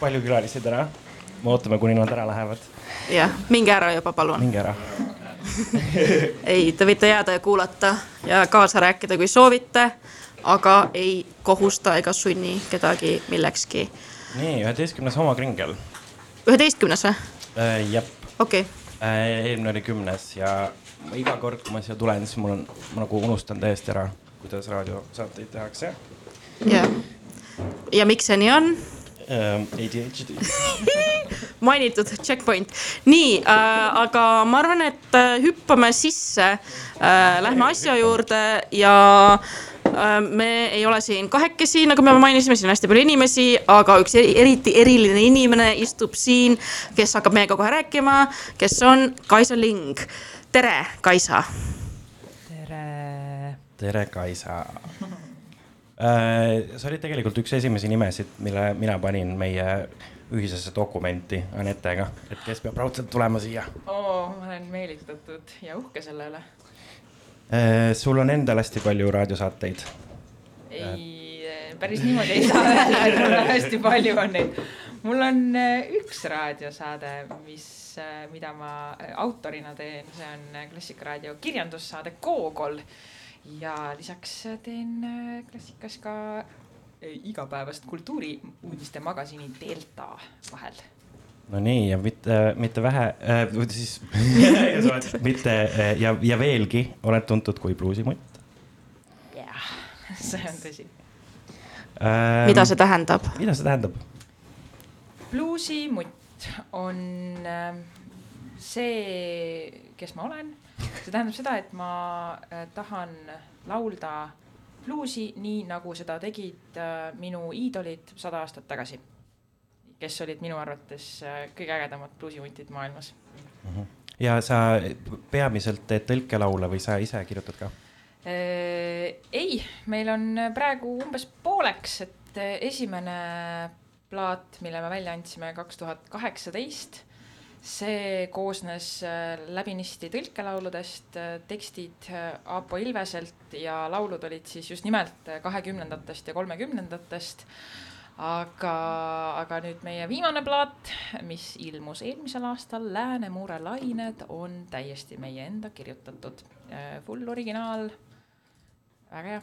palju külalisi täna. me ootame, kuni nad ära lähevad. jah, minge ära juba, palun. minge ära ei, te võite jääda ja kuulata ja kaasa rääkida, kui soovite, aga ei kohusta ega sunni kedagi millekski. nii, üheteistkümnes homakringel. üheteistkümnes või äh,? jah. okei okay. äh,. eelmine oli kümnes ja iga kord, kui ma siia tulen, siis mul on, ma nagu unustan täiesti ära, kuidas raadiosaateid tehakse. jah, ja miks see nii on? Ähm, ADHD mainitud checkpoint, nii äh,, aga ma arvan, et äh, hüppame sisse äh,. Lähme asja juurde ja äh, me ei ole siin kahekesi, nagu me mainisime, siin on hästi palju inimesi, aga üks eriti eriline inimene istub siin, kes hakkab meiega kohe rääkima, kes on Kaisa Ling. tere, Kaisa. tere. tere, Kaisa sa olid tegelikult üks esimesi nimesid, mille mina panin meie ühisesse dokumenti Anetega, et kes peab raudselt tulema siia oh,. ma olen meelitatud ja uhke selle üle. Äh, sul on endal hästi palju raadiosaateid. ei, päris niimoodi ei saa öelda, et mul on hästi palju on neid. mul on äh, üks raadiosaade, mis, mida ma autorina teen, see on Klassikaraadio kirjandussaade Koogol ja lisaks teen äh, klassikas ka äh, igapäevast kultuuriuudiste magasini Delta vahel. no nii ja mitte, mitte vähe äh,, siis mitte äh, ja, ja veelgi oled tuntud kui bluusimutt. jah, see on tõsi ähm,. mida see tähendab? mida see tähendab? bluusimutt on äh, see, kes ma olen see tähendab seda, et ma äh, tahan laulda bluusi nii, nagu seda tegid äh, minu iidolid sada aastat tagasi. kes olid minu arvates äh, kõige ägedamad bluusimuntid maailmas mm. -hmm. ja sa peamiselt teed tõlkelaule või sa ise kirjutad ka? ei, meil on praegu umbes pooleks, et esimene plaat, mille me välja andsime kaks tuhat kaheksateist see koosnes äh, läbinisti tõlkelauludest, äh, tekstid äh, Aapo Ilveselt ja laulud olid siis just nimelt kahekümnendatest ja kolmekümnendatest. aga, aga nüüd meie viimane plaat, mis ilmus eelmisel aastal, Läänemuure lained, on täiesti meie enda kirjutatud, full originaal, väga hea.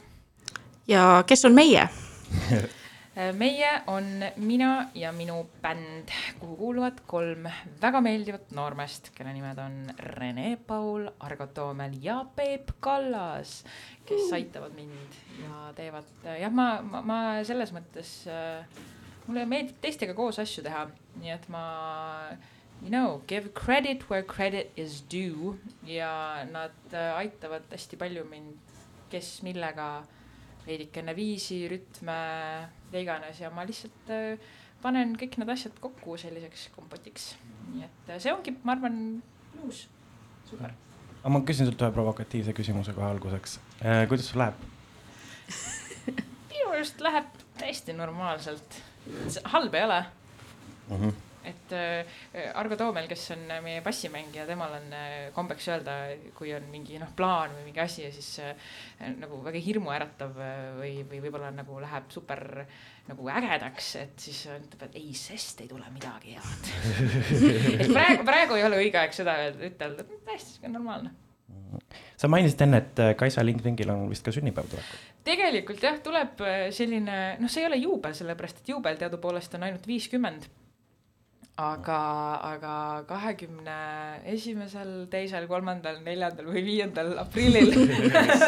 ja kes on meie meie on mina ja minu bänd, kuhu kuuluvad kolm väga meeldivat noormeest, kelle nimed on Rene Paul, Argo Toomel ja Peep Kallas, kes aitavad mind ja teevad, äh, jah, ma, ma, ma selles mõttes äh,, mulle meeldib teistega koos asju teha, nii et ma you know, give credit where credit is due ja nad äh, aitavad hästi palju mind, kes millega veidikene viisi, rütme, mida iganes ja ma lihtsalt äh, panen kõik need asjad kokku selliseks kompotiks. nii et äh, see ongi, ma arvan, ilus, super. aga ma küsin sult ühe provokatiivse küsimuse kohe alguseks. Äh, kuidas sul läheb minu arust läheb täiesti normaalselt, halb ei ole mm. -hmm et äh, Argo Toomel, kes on meie bassimängija, temal on äh, kombeks öelda, kui on mingi noh, plaan või mingi asi ja siis äh, nagu väga hirmuäratav või, või võib-olla nagu läheb super nagu ägedaks, et siis ütleb, et ei, sest ei tule midagi head. Et praegu, praegu ei ole õige aeg seda ütelda, täiesti sihuke normaalne. Sa mainisid enne, et Kaisa Lingvingil on vist ka sünnipäev tulekul. tegelikult jah, tuleb selline, noh, see ei ole juubel, sellepärast et juubel teadupoolest on ainult viiskümmend aga, aga kahekümne esimesel, teisel, kolmandal, neljandal või viiendal aprillil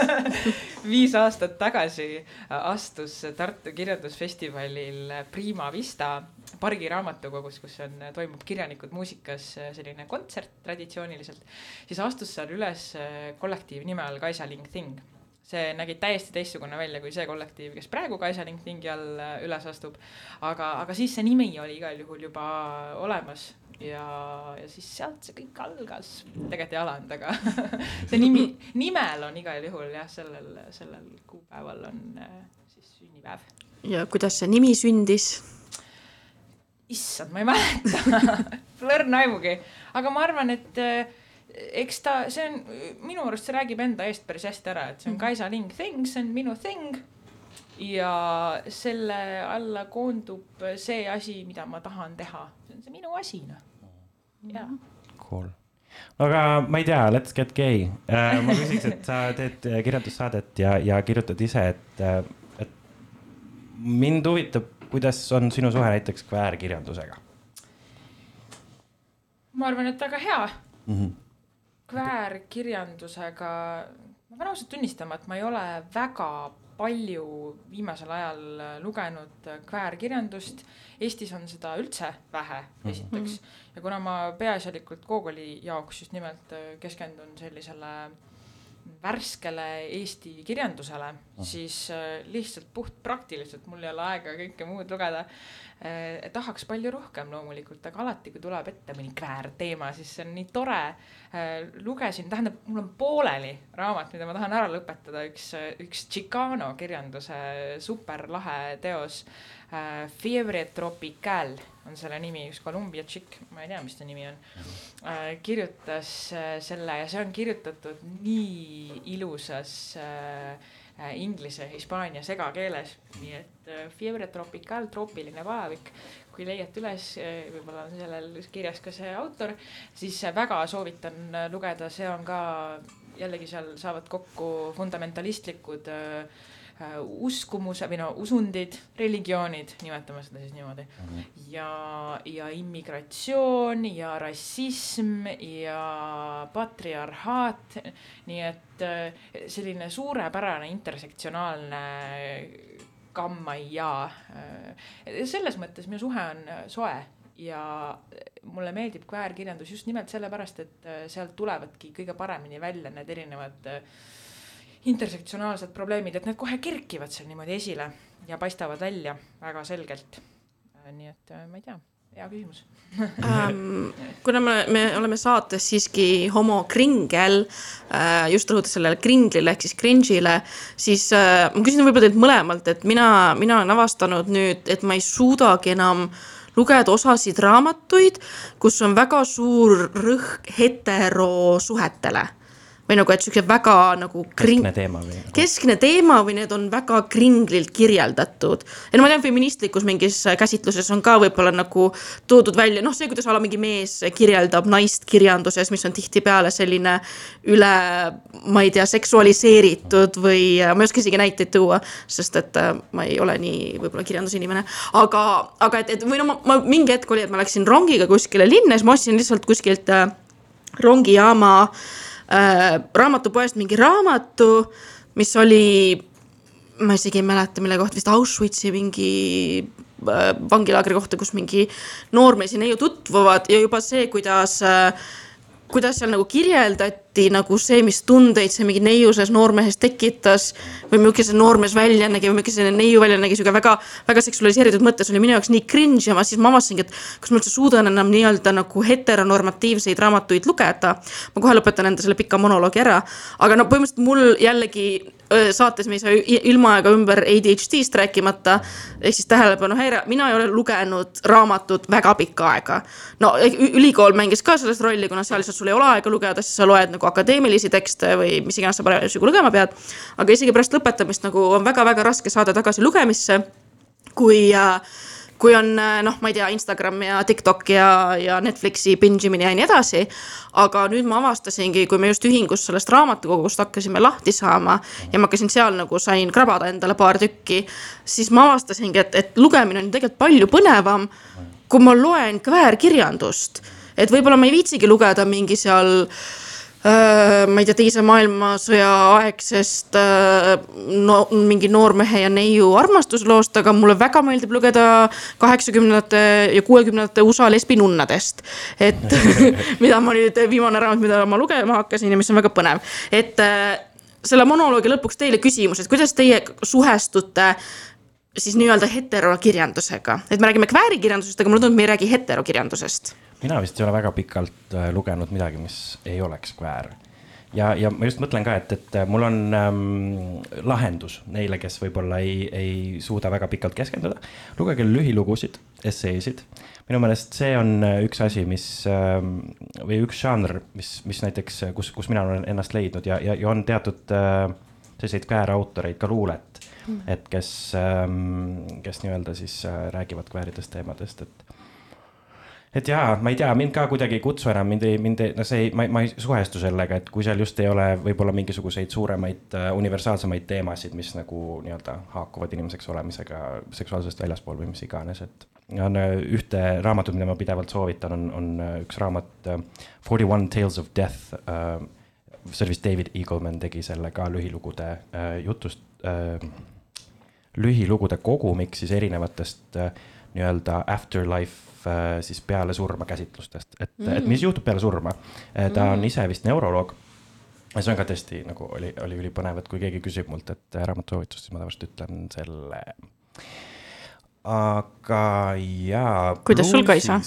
viis aastat tagasi astus Tartu Kirjandusfestivalil Prima Vista pargi raamatukogus, kus on, toimub Kirjanikud muusikas selline kontsert traditsiooniliselt, siis astus seal üles kollektiiv nime all Kaisa Ling Thing see nägi täiesti teistsugune välja kui see kollektiiv, kes praegu Kaisa Ling Tingi all äh, üles astub. aga, aga siis see nimi oli igal juhul juba olemas ja, ja siis sealt see kõik algas. tegelikult ei alanud, aga see nimi, nimel on igal juhul jah, sellel, sellel kuupäeval on äh, siis sünnipäev. ja kuidas see nimi sündis? issand, ma ei mäleta Pole õrna aimugi, aga ma arvan, et äh, eks ta, see on minu arust see räägib enda eest päris hästi ära, et see on mhm. Kaisa Ling thing, see on minu thing. ja selle alla koondub see asi, mida ma tahan teha, see on see minu asi, noh, jaa. Cool aga ma ei tea, let's get gay äh,. ma küsiks, et sa teed kirjandussaadet ja, ja kirjutad ise, et, et mind huvitab, kuidas on sinu suhe näiteks kväärkirjandusega? ma arvan, et väga hea mm. -hmm. Kväärkirjandusega, ma pean ausalt tunnistama, et ma ei ole väga palju viimasel ajal lugenud kväärkirjandust. Eestis on seda üldse vähe, mhm. esiteks mm. -hmm. ja kuna ma peaasjalikult Gogoli jaoks just nimelt keskendun sellisele värskele Eesti kirjandusele, siis lihtsalt puhtpraktiliselt mul ei ole aega kõike muud lugeda eh,. tahaks palju rohkem loomulikult, aga alati, kui tuleb ette mõni kväärteema, siis see on nii tore eh,. lugesin, tähendab, mul on pooleli raamat, mida ma tahan ära lõpetada, üks, üks Chicano kirjanduse superlahe teos eh,. Fiebre Tropical on selle nimi, üks Columbia tšikk, ma ei tea, mis ta nimi on äh,, kirjutas äh, selle ja see on kirjutatud nii ilusas äh, Äh, inglise, hispaania segakeeles, nii et äh, Fiebre Tropical, troopiline palavik, kui leiate üles, äh, võib-olla on sellel kirjas ka see autor, siis väga soovitan lugeda, see on ka jällegi seal saavad kokku fundamentalistlikud Äh, uskumuse või no usundid, religioonid, nimetame seda siis niimoodi mm. -hmm. ja, ja immigratsioon ja rassism ja patriarhaat. nii et äh, selline suurepärane intersektsionaalne gammaia. Äh, selles mõttes minu suhe on soe ja mulle meeldib kväärkirjandus just nimelt sellepärast, et sealt tulevadki kõige paremini välja need erinevad äh, intersektsionaalsed probleemid, et need kohe kerkivad seal niimoodi esile ja paistavad välja väga selgelt. Äh, nii et äh, ma ei tea, hea küsimus ähm, kuna me, me oleme saates siiski homokringel äh,, just rõhutas sellele kringlile ehk siis cringe'ile, siis ma küsin võib-olla teilt mõlemalt, et mina, mina olen avastanud nüüd, et ma ei suudagi enam lugeda osasid raamatuid, kus on väga suur rõhk heterosuhetele või nagu, et sihuke väga nagu kring.... keskne teema või? keskne teema või need on väga kringlilt kirjeldatud. ja no ma tean, feministlikus mingis käsitluses on ka võib-olla nagu toodud välja, noh, see, kuidas ala mingi mees kirjeldab naist kirjanduses, mis on tihtipeale selline üle, ma ei tea, seksualiseeritud või ma ei oska isegi näiteid tuua, sest et äh, ma ei ole nii võib-olla kirjandusinimene. aga, aga et, et või no ma, ma mingi hetk oli, et ma läksin rongiga kuskile linna, siis ma ostsin lihtsalt kuskilt äh, rongijaama äh, raamatupoest mingi raamatu, mis oli, ma isegi ei mäleta, mille kohta, vist Auschwitzi mingi äh, vangilaagri kohta, kus mingi noormees ja neiu tutvuvad. Ja juba see, kuidas äh, kuidas seal nagu kirjeldati nagu see, mis tundeid see mingi neiuses noormehes tekitas. või milline see noormees välja nägi või milline see neiu välja nägi, sihuke väga, väga seksualiseeritud mõttes oli minu jaoks nii cringe ja ma siis ma avastasingi, et kas ma üldse suudan enam nii-öelda nagu heteronormatiivseid raamatuid lugeda. ma kohe lõpetan enda selle pika monoloogi ära, aga no põhimõtteliselt mul jällegi saates me ei saa ilma aega ümber ADHD-st rääkimata. ehk siis tähelepanuhäire, mina ei ole lugenud raamatut väga pikka aega. no ülikool mängis ka selles rolli, kuna seal lihtsalt sul ei ole aega lugeda, siis sa loed nagu akadeemilisi tekste või mis iganes sa parasjagu lugema pead. aga isegi pärast lõpetamist nagu on väga-väga raske saada tagasi lugemisse. kui äh, kui on äh, noh, ma ei tea, Instagram ja TikTok ja, ja Netflixi binge imine ja nii edasi. aga nüüd ma avastasingi, kui me just ühingus sellest raamatukogust hakkasime lahti saama ja ma hakkasin seal nagu sain krabada endale paar tükki, siis ma avastasingi, et, et lugemine on tegelikult palju põnevam, kui ma loen kväärkirjandust. et võib-olla ma ei viitsigi lugeda mingi seal ma ei tea, teise maailmasõja aegsest äh, no mingi noormehe ja neiu armastusloost, aga mulle väga meeldib lugeda kaheksakümnendate ja kuuekümnendate USA lesbinunnadest. et mida ma nüüd, viimane raamat, mida ma lugema hakkasin ja mis on väga põnev, et äh, selle monoloogi lõpuks teile küsimus, et kuidas teie suhestute siis nii-öelda heterokirjandusega, et me räägime kväärikirjandusest, aga mulle tundub, me ei räägi heterokirjandusest mina vist ei ole väga pikalt äh, lugenud midagi, mis ei oleks kväär. ja, ja ma just mõtlen ka, et, et äh, mul on ähm, lahendus neile, kes võib-olla ei, ei suuda väga pikalt keskenduda. lugege lühilugusid, esseesid. minu meelest see on äh, üks asi, mis ähm, või üks žanr, mis, mis näiteks, kus, kus mina olen ennast leidnud ja, ja, ja on teatud äh, selliseid kväärautoreid, ka luulet et kes, kes nii-öelda siis räägivad kvääridest teemadest, et et jaa, ma ei tea, mind ka kuidagi ei kutsu enam, mind ei, mind ei, no see ei, ma, ma ei suhestu sellega, et kui seal just ei ole võib-olla mingisuguseid suuremaid uh, universaalsemaid teemasid, mis nagu nii-öelda haakuvad inimeseks olemisega seksuaalsest väljaspool või mis iganes, et. on uh, ühte raamatut, mida ma pidevalt soovitan, on, on uh, üks raamat Forty uh, One Tales of Death uh,. see oli vist David Eagleman tegi selle ka lühilugude uh, jutust uh,, lühilugude kogumik siis erinevatest uh, nii-öelda afterlife Äh, siis peale surma käsitlustest, et mm., et mis juhtub peale surma. Äh, ta on mm. ise vist neuroloog. ja see on ka tõesti nagu oli, oli ülipõnev, et kui keegi küsib mult, et raamatusoovitust, siis ma tavaliselt ütlen selle. aga jaa. kuidas sul, Kaisa?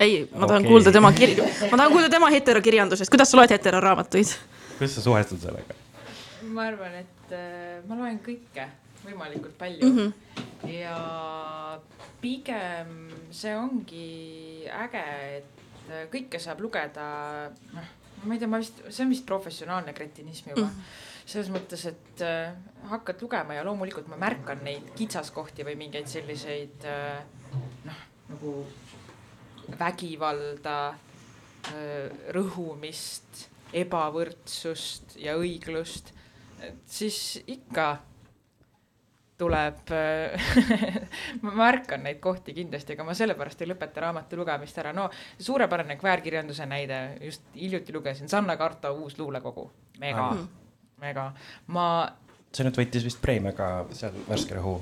ei, ma tahan okay. kuulda tema kir-, ma tahan kuulda tema heterokirjandusest, kuidas sa loed heteroraamatuid? kuidas sa suhestud sellega? ma arvan, et äh, ma loen kõike võimalikult palju mm. -hmm. ja pigem see ongi äge, et kõike saab lugeda, noh, ma ei tea, ma vist, see on vist professionaalne kretinism juba mm. -hmm selles mõttes, et äh, hakkad lugema ja loomulikult ma märkan neid kitsaskohti või mingeid selliseid äh, noh, nagu vägivalda äh,, rõhumist, ebavõrdsust ja õiglust. siis ikka tuleb ma märkan neid kohti kindlasti, aga ma sellepärast ei lõpeta raamatu lugemist ära. no suurepärane kväärkirjanduse näide, just hiljuti lugesin Sanna Karta uus luulekogu, mega mm., mega, ma. see nüüd võitis vist preemia ka seal Värske Rõhu.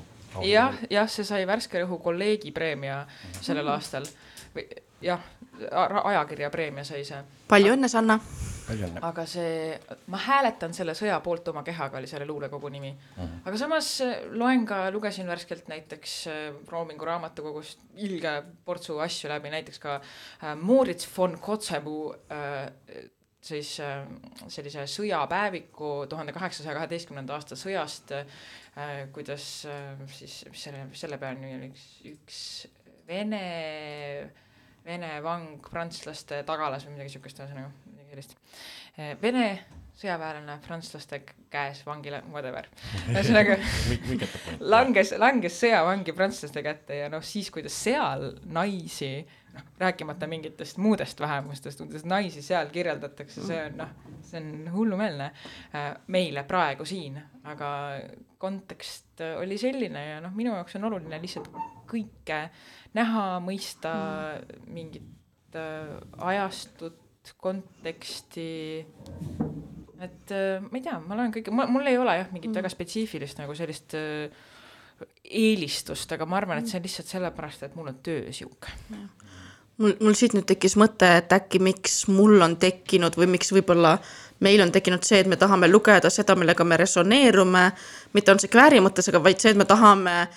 jah, jah, see sai Värske Rõhu kolleegi preemia sellel mm. aastal või jah, ajakirja preemia sai see. palju õnne, Sanna aga see, ma hääletan selle sõja poolt oma kehaga, oli selle luulekogu nimi. Mhm. -huh. aga samas äh, loen ka, lugesin värskelt näiteks äh, Roomingu raamatukogust ilge portsu asju läbi, näiteks ka äh, Moritz von Kotzebue äh, siis äh, sellise sõjapäeviku tuhande kaheksasaja kaheteistkümnenda aasta sõjast äh,, kuidas äh, siis, mis selle, selle peal nimi oli, üks, üks Vene, Vene vang prantslaste tagalas või midagi siukest, ühesõnaga sellist. Eh, Vene sõjaväelane prantslaste käes vangile, whatever. ühesõnaga langes, langes sõjavangi prantslaste kätte ja noh, siis kui ta seal naisi, noh, rääkimata mingitest muudest vähemustest, kuidas naisi seal kirjeldatakse, see on noh, see on hullumeelne äh, meile praegu siin, aga kontekst oli selline ja noh, minu jaoks on oluline lihtsalt kõike näha, mõista mm. mingit ajastut konteksti. et äh, ma ei tea, ma loen kõike, mul ei ole jah mingit mm. väga spetsiifilist nagu sellist äh, eelistust, aga ma arvan, et see on lihtsalt sellepärast, et mul on töö sihuke. Mul, mul siit nüüd tekkis mõte, et äkki miks mul on tekkinud või miks võib-olla meil on tekkinud see, et me tahame lugeda seda, millega me resoneerume, mitte on see kvääri mõttes, aga vaid see, et me tahame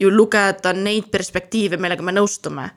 ju lugeda neid perspektiive, millega me nõustume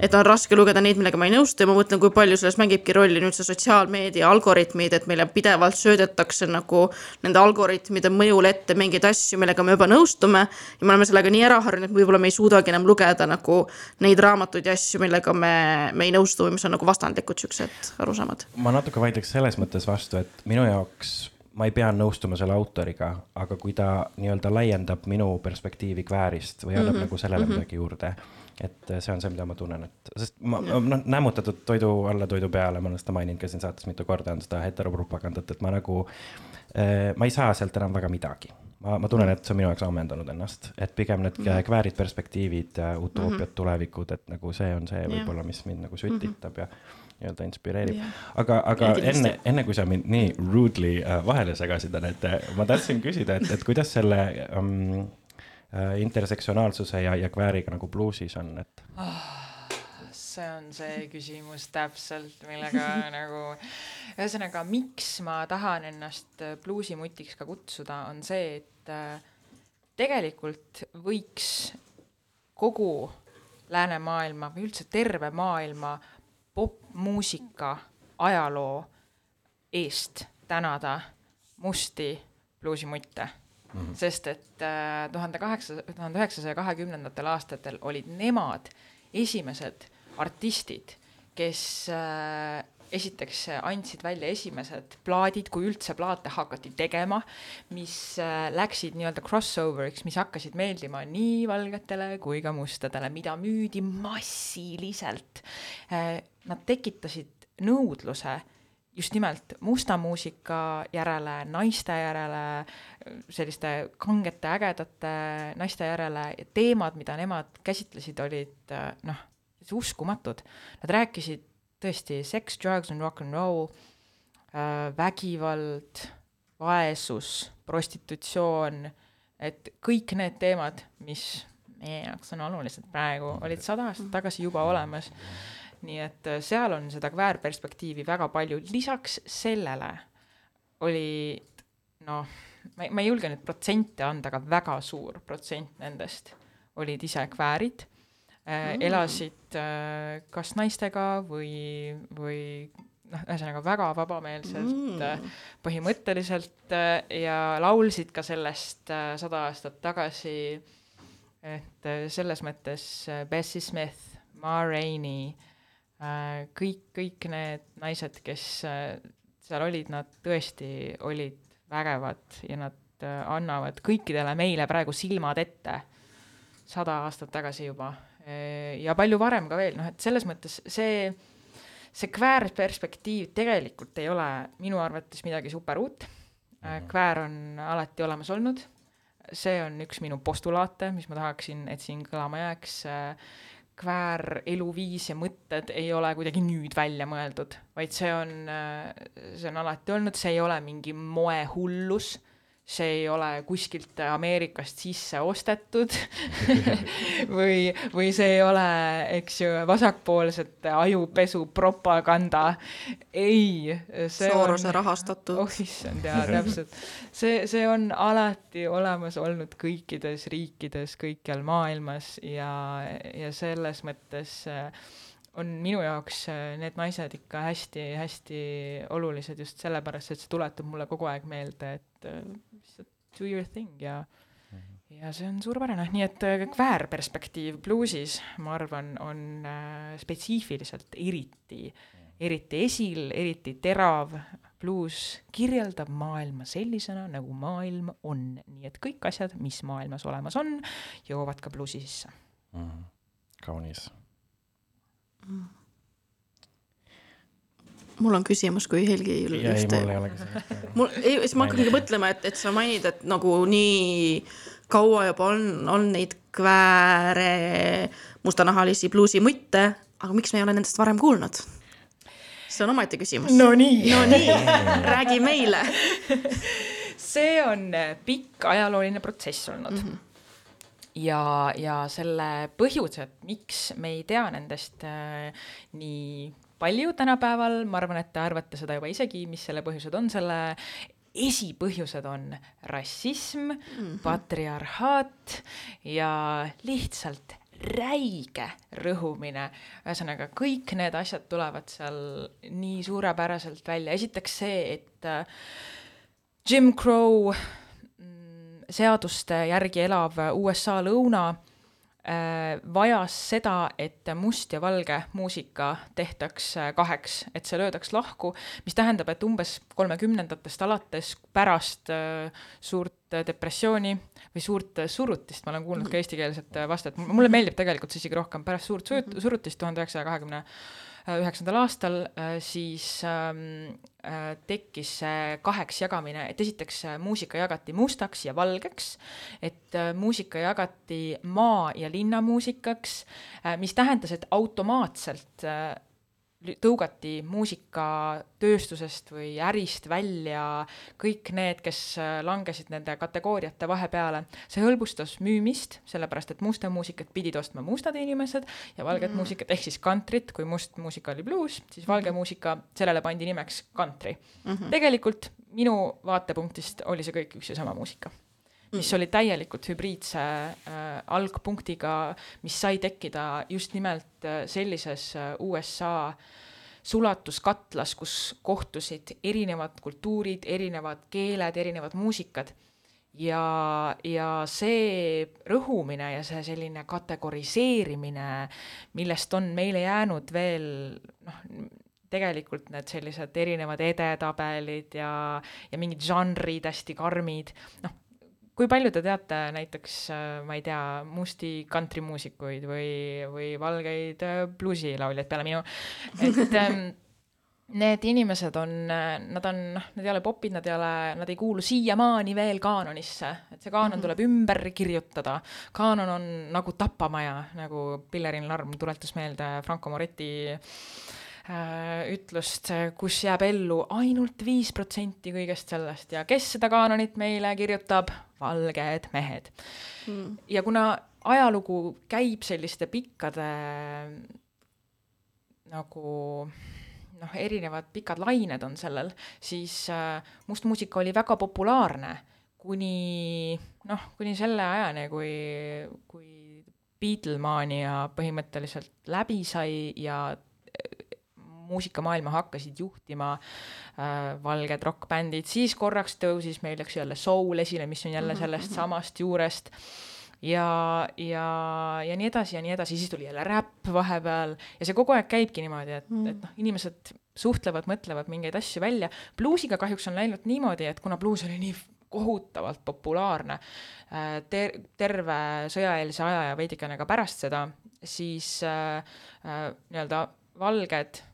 et on raske lugeda neid, millega ma ei nõustu ja ma mõtlen, kui palju selles mängibki rolli nüüd see sotsiaalmeedia algoritmid, et meile pidevalt söödetakse nagu nende algoritmide mõjul ette mingeid asju, millega me juba nõustume. ja me oleme sellega nii ära harjunud, et võib-olla me ei suudagi enam lugeda nagu neid raamatuid ja asju, millega me, me ei nõustu või mis on nagu vastandlikud siuksed arusaamad. ma natuke vaidleks selles mõttes vastu, et minu jaoks ma ei pea nõustuma selle autoriga, aga kui ta nii-öelda laiendab minu perspektiivi kväärist või annab mm -hmm. nagu sellele mm -hmm. midagi juurde et see on see, mida ma tunnen, et sest ma, noh, nämmutatud toidu alla, toidu peale, ma olen seda maininud ka siin saates mitu korda, on seda heteropropagandat, et ma nagu äh,. ma ei saa sealt enam väga midagi. ma, ma tunnen, et see on minu jaoks ammendanud ennast, et pigem need mm -hmm. kväärid perspektiivid, utoopiad mm, -hmm. tulevikud, et nagu see on see võib-olla, mis mind nagu sütitab mm -hmm. ja nii-öelda inspireerib yeah.. aga, aga ja, enne, enne kui sa mind nii rudely äh, vahele segasid, Anette, ma tahtsin küsida, et, et kuidas selle um, Äh, intersektsionaalsuse ja, ja kvääriga nagu bluusis on, et oh,? see on see küsimus täpselt, millega nagu, ühesõnaga, miks ma tahan ennast bluusimutiks ka kutsuda, on see, et äh, tegelikult võiks kogu läänemaailma või üldse terve maailma popmuusika ajaloo eest tänada musti bluusimutte mm, -hmm. sest et äh, tuhande kaheksa, tuhande üheksasaja kahekümnendatel aastatel olid nemad esimesed artistid, kes äh, esiteks andsid välja esimesed plaadid, kui üldse plaate hakati tegema, mis äh, läksid nii-öelda crossoveriks, mis hakkasid meeldima nii valgetele kui ka mustadele, mida müüdi massiliselt. Nad tekitasid nõudluse just nimelt musta muusika järele, naiste järele, selliste kangete, ägedate naiste järele ja teemad, mida nemad käsitlesid, olid noh, uskumatud. Nad rääkisid tõesti sex, drugs and rock n roll äh,, vägivald, vaesus, prostitutsioon, et kõik need teemad, mis meie jaoks on olulised praegu, olid sada aastat tagasi juba olemas. Nii et äh, seal on seda kväärperspektiivi väga palju, lisaks sellele oli noh, ma, ma ei julge nüüd protsente anda, aga väga suur protsent nendest olid ise kväärid äh, mm. elasid äh, kas naistega või, või noh, ühesõnaga väga vabameelselt mm. äh, põhimõtteliselt äh, ja laulsid ka sellest sada aastat tagasi. et selles mõttes Bessie Smith, Ma Rainey kõik, kõik need naised, kes äh, seal olid, nad tõesti olid vägevad ja nad äh, annavad kõikidele meile praegu silmad ette sada aastat tagasi juba ja palju varem ka veel, noh et selles mõttes see, see kväärperspektiiv tegelikult ei ole minu arvates midagi super uut. Mhm. kväär on alati olemas olnud. see on üks minu postulaate, mis ma tahaksin, et siin kõlama jääks. Kväär, eluviis ja mõtted ei ole kuidagi nüüd välja mõeldud, vaid see on, see on alati olnud, see ei ole mingi moehullus see ei ole kuskilt Ameerikast sisse ostetud või, või see ei ole, eks ju, vasakpoolsete ajupesu propaganda. ei. Soorose on... rahastatud. oh issand, jaa, täpselt. see, see on alati olemas olnud kõikides riikides, kõikjal maailmas ja, ja selles mõttes äh, on minu jaoks äh, need naised ikka hästi-hästi olulised just sellepärast, et see tuletab mulle kogu aeg meelde, et äh, lihtsalt do your thing ja mm -hmm. ja see on suurepärane, nii et äh, kväärperspektiiv bluusis, ma arvan, on spetsiifiliselt eriti, eriti esil, eriti terav. bluus kirjeldab maailma sellisena, nagu maailm on, nii et kõik asjad, mis maailmas olemas on, jõuavad ka bluusi sisse mm. -hmm. kaunis mul on küsimus, kui Helgi ei julge just. ei, mul ei olegi seda. mul, ei, siis ma hakkangi mõtlema, et, et sa mainid, et nagu nii kaua juba on, on neid kvääre, mustanahalisi bluusimutte, aga miks me ei ole nendest varem kuulnud? see on omaette küsimus. Nonii. Nonii, räägi meile see on pikk ajalooline protsess olnud mm. -hmm ja, ja selle põhjused, miks me ei tea nendest äh, nii palju tänapäeval, ma arvan, et te arvate seda juba isegi, mis selle põhjused on, selle esipõhjused on rassism mm, -hmm. patriarhaat ja lihtsalt räige rõhumine. ühesõnaga, kõik need asjad tulevad seal nii suurepäraselt välja, esiteks see, et äh, Jim Crow seaduste järgi elav USA lõuna äh, vajas seda, et must ja valge muusika tehtaks äh, kaheks, et see löödaks lahku, mis tähendab, et umbes kolmekümnendatest alates pärast äh, suurt depressiooni või suurt surutist, ma olen kuulnud ka eestikeelset vastet, mulle meeldib tegelikult see isegi rohkem, pärast suurt surutist tuhande üheksasaja kahekümne üheksandal aastal, äh, siis ähm, äh, tekkis see kaheks jagamine, et esiteks äh, muusika jagati mustaks ja valgeks, et muusika jagati maa- ja linnamuusikaks, mis tähendas, et automaatselt tõugati muusikatööstusest või ärist välja kõik need, kes äh, langesid nende kategooriate vahepeale. see hõlbustas müümist, sellepärast et musta muusikat pidid ostma mustad inimesed ja valget mm. muusikat ehk siis kantrit, kui must muusika oli bluus, siis valge mm. muusika, sellele pandi nimeks kantri mm. -hmm. tegelikult minu vaatepunktist oli see kõik üks ja sama muusika mis oli täielikult hübriidse äh, algpunktiga, mis sai tekkida just nimelt äh, sellises äh, USA sulatuskatlas, kus kohtusid erinevad kultuurid, erinevad keeled, erinevad muusikad. ja, ja see rõhumine ja see selline kategoriseerimine, millest on meile jäänud veel noh, tegelikult need sellised erinevad edetabelid ja, ja mingid žanrid hästi karmid, noh, kui palju te teate näiteks, ma ei tea, musti kantrimuusikuid või, või valgeid bluusilauljaid peale minu, et ähm, need inimesed on, nad on, noh, nad ei ole popid, nad ei ole, nad ei kuulu siiamaani veel kaanonisse, et see kaanon -hmm. tuleb ümber kirjutada. kaanon on nagu tapamaja, nagu Pillerin Larm tuletas meelde Franco Moretti äh, ütlust, kus jääb ellu ainult viis protsenti kõigest sellest ja kes seda kaanonit meile kirjutab? valged mehed mm.. ja kuna ajalugu käib selliste pikkade nagu noh, erinevad pikad lained on sellel, siis äh, must muusika oli väga populaarne kuni noh, kuni selle ajani, kui, kui Beatlemania põhimõtteliselt läbi sai ja äh, muusikamaailma hakkasid juhtima äh, valged rokkbändid, siis korraks tõusis meil, eks ju, jälle soul esile, mis on jälle mhm, sellest mhm. samast juurest ja, ja, ja nii edasi ja nii edasi, siis tuli jälle räpp vahepeal ja see kogu aeg käibki niimoodi, et mm., et noh, inimesed suhtlevad, mõtlevad mingeid asju välja. bluusiga kahjuks on läinud niimoodi, et kuna bluus oli nii kohutavalt populaarne äh, ter-, terve sõjaeelse aja ja veidikene ka pärast seda, siis äh, äh, nii-öelda valged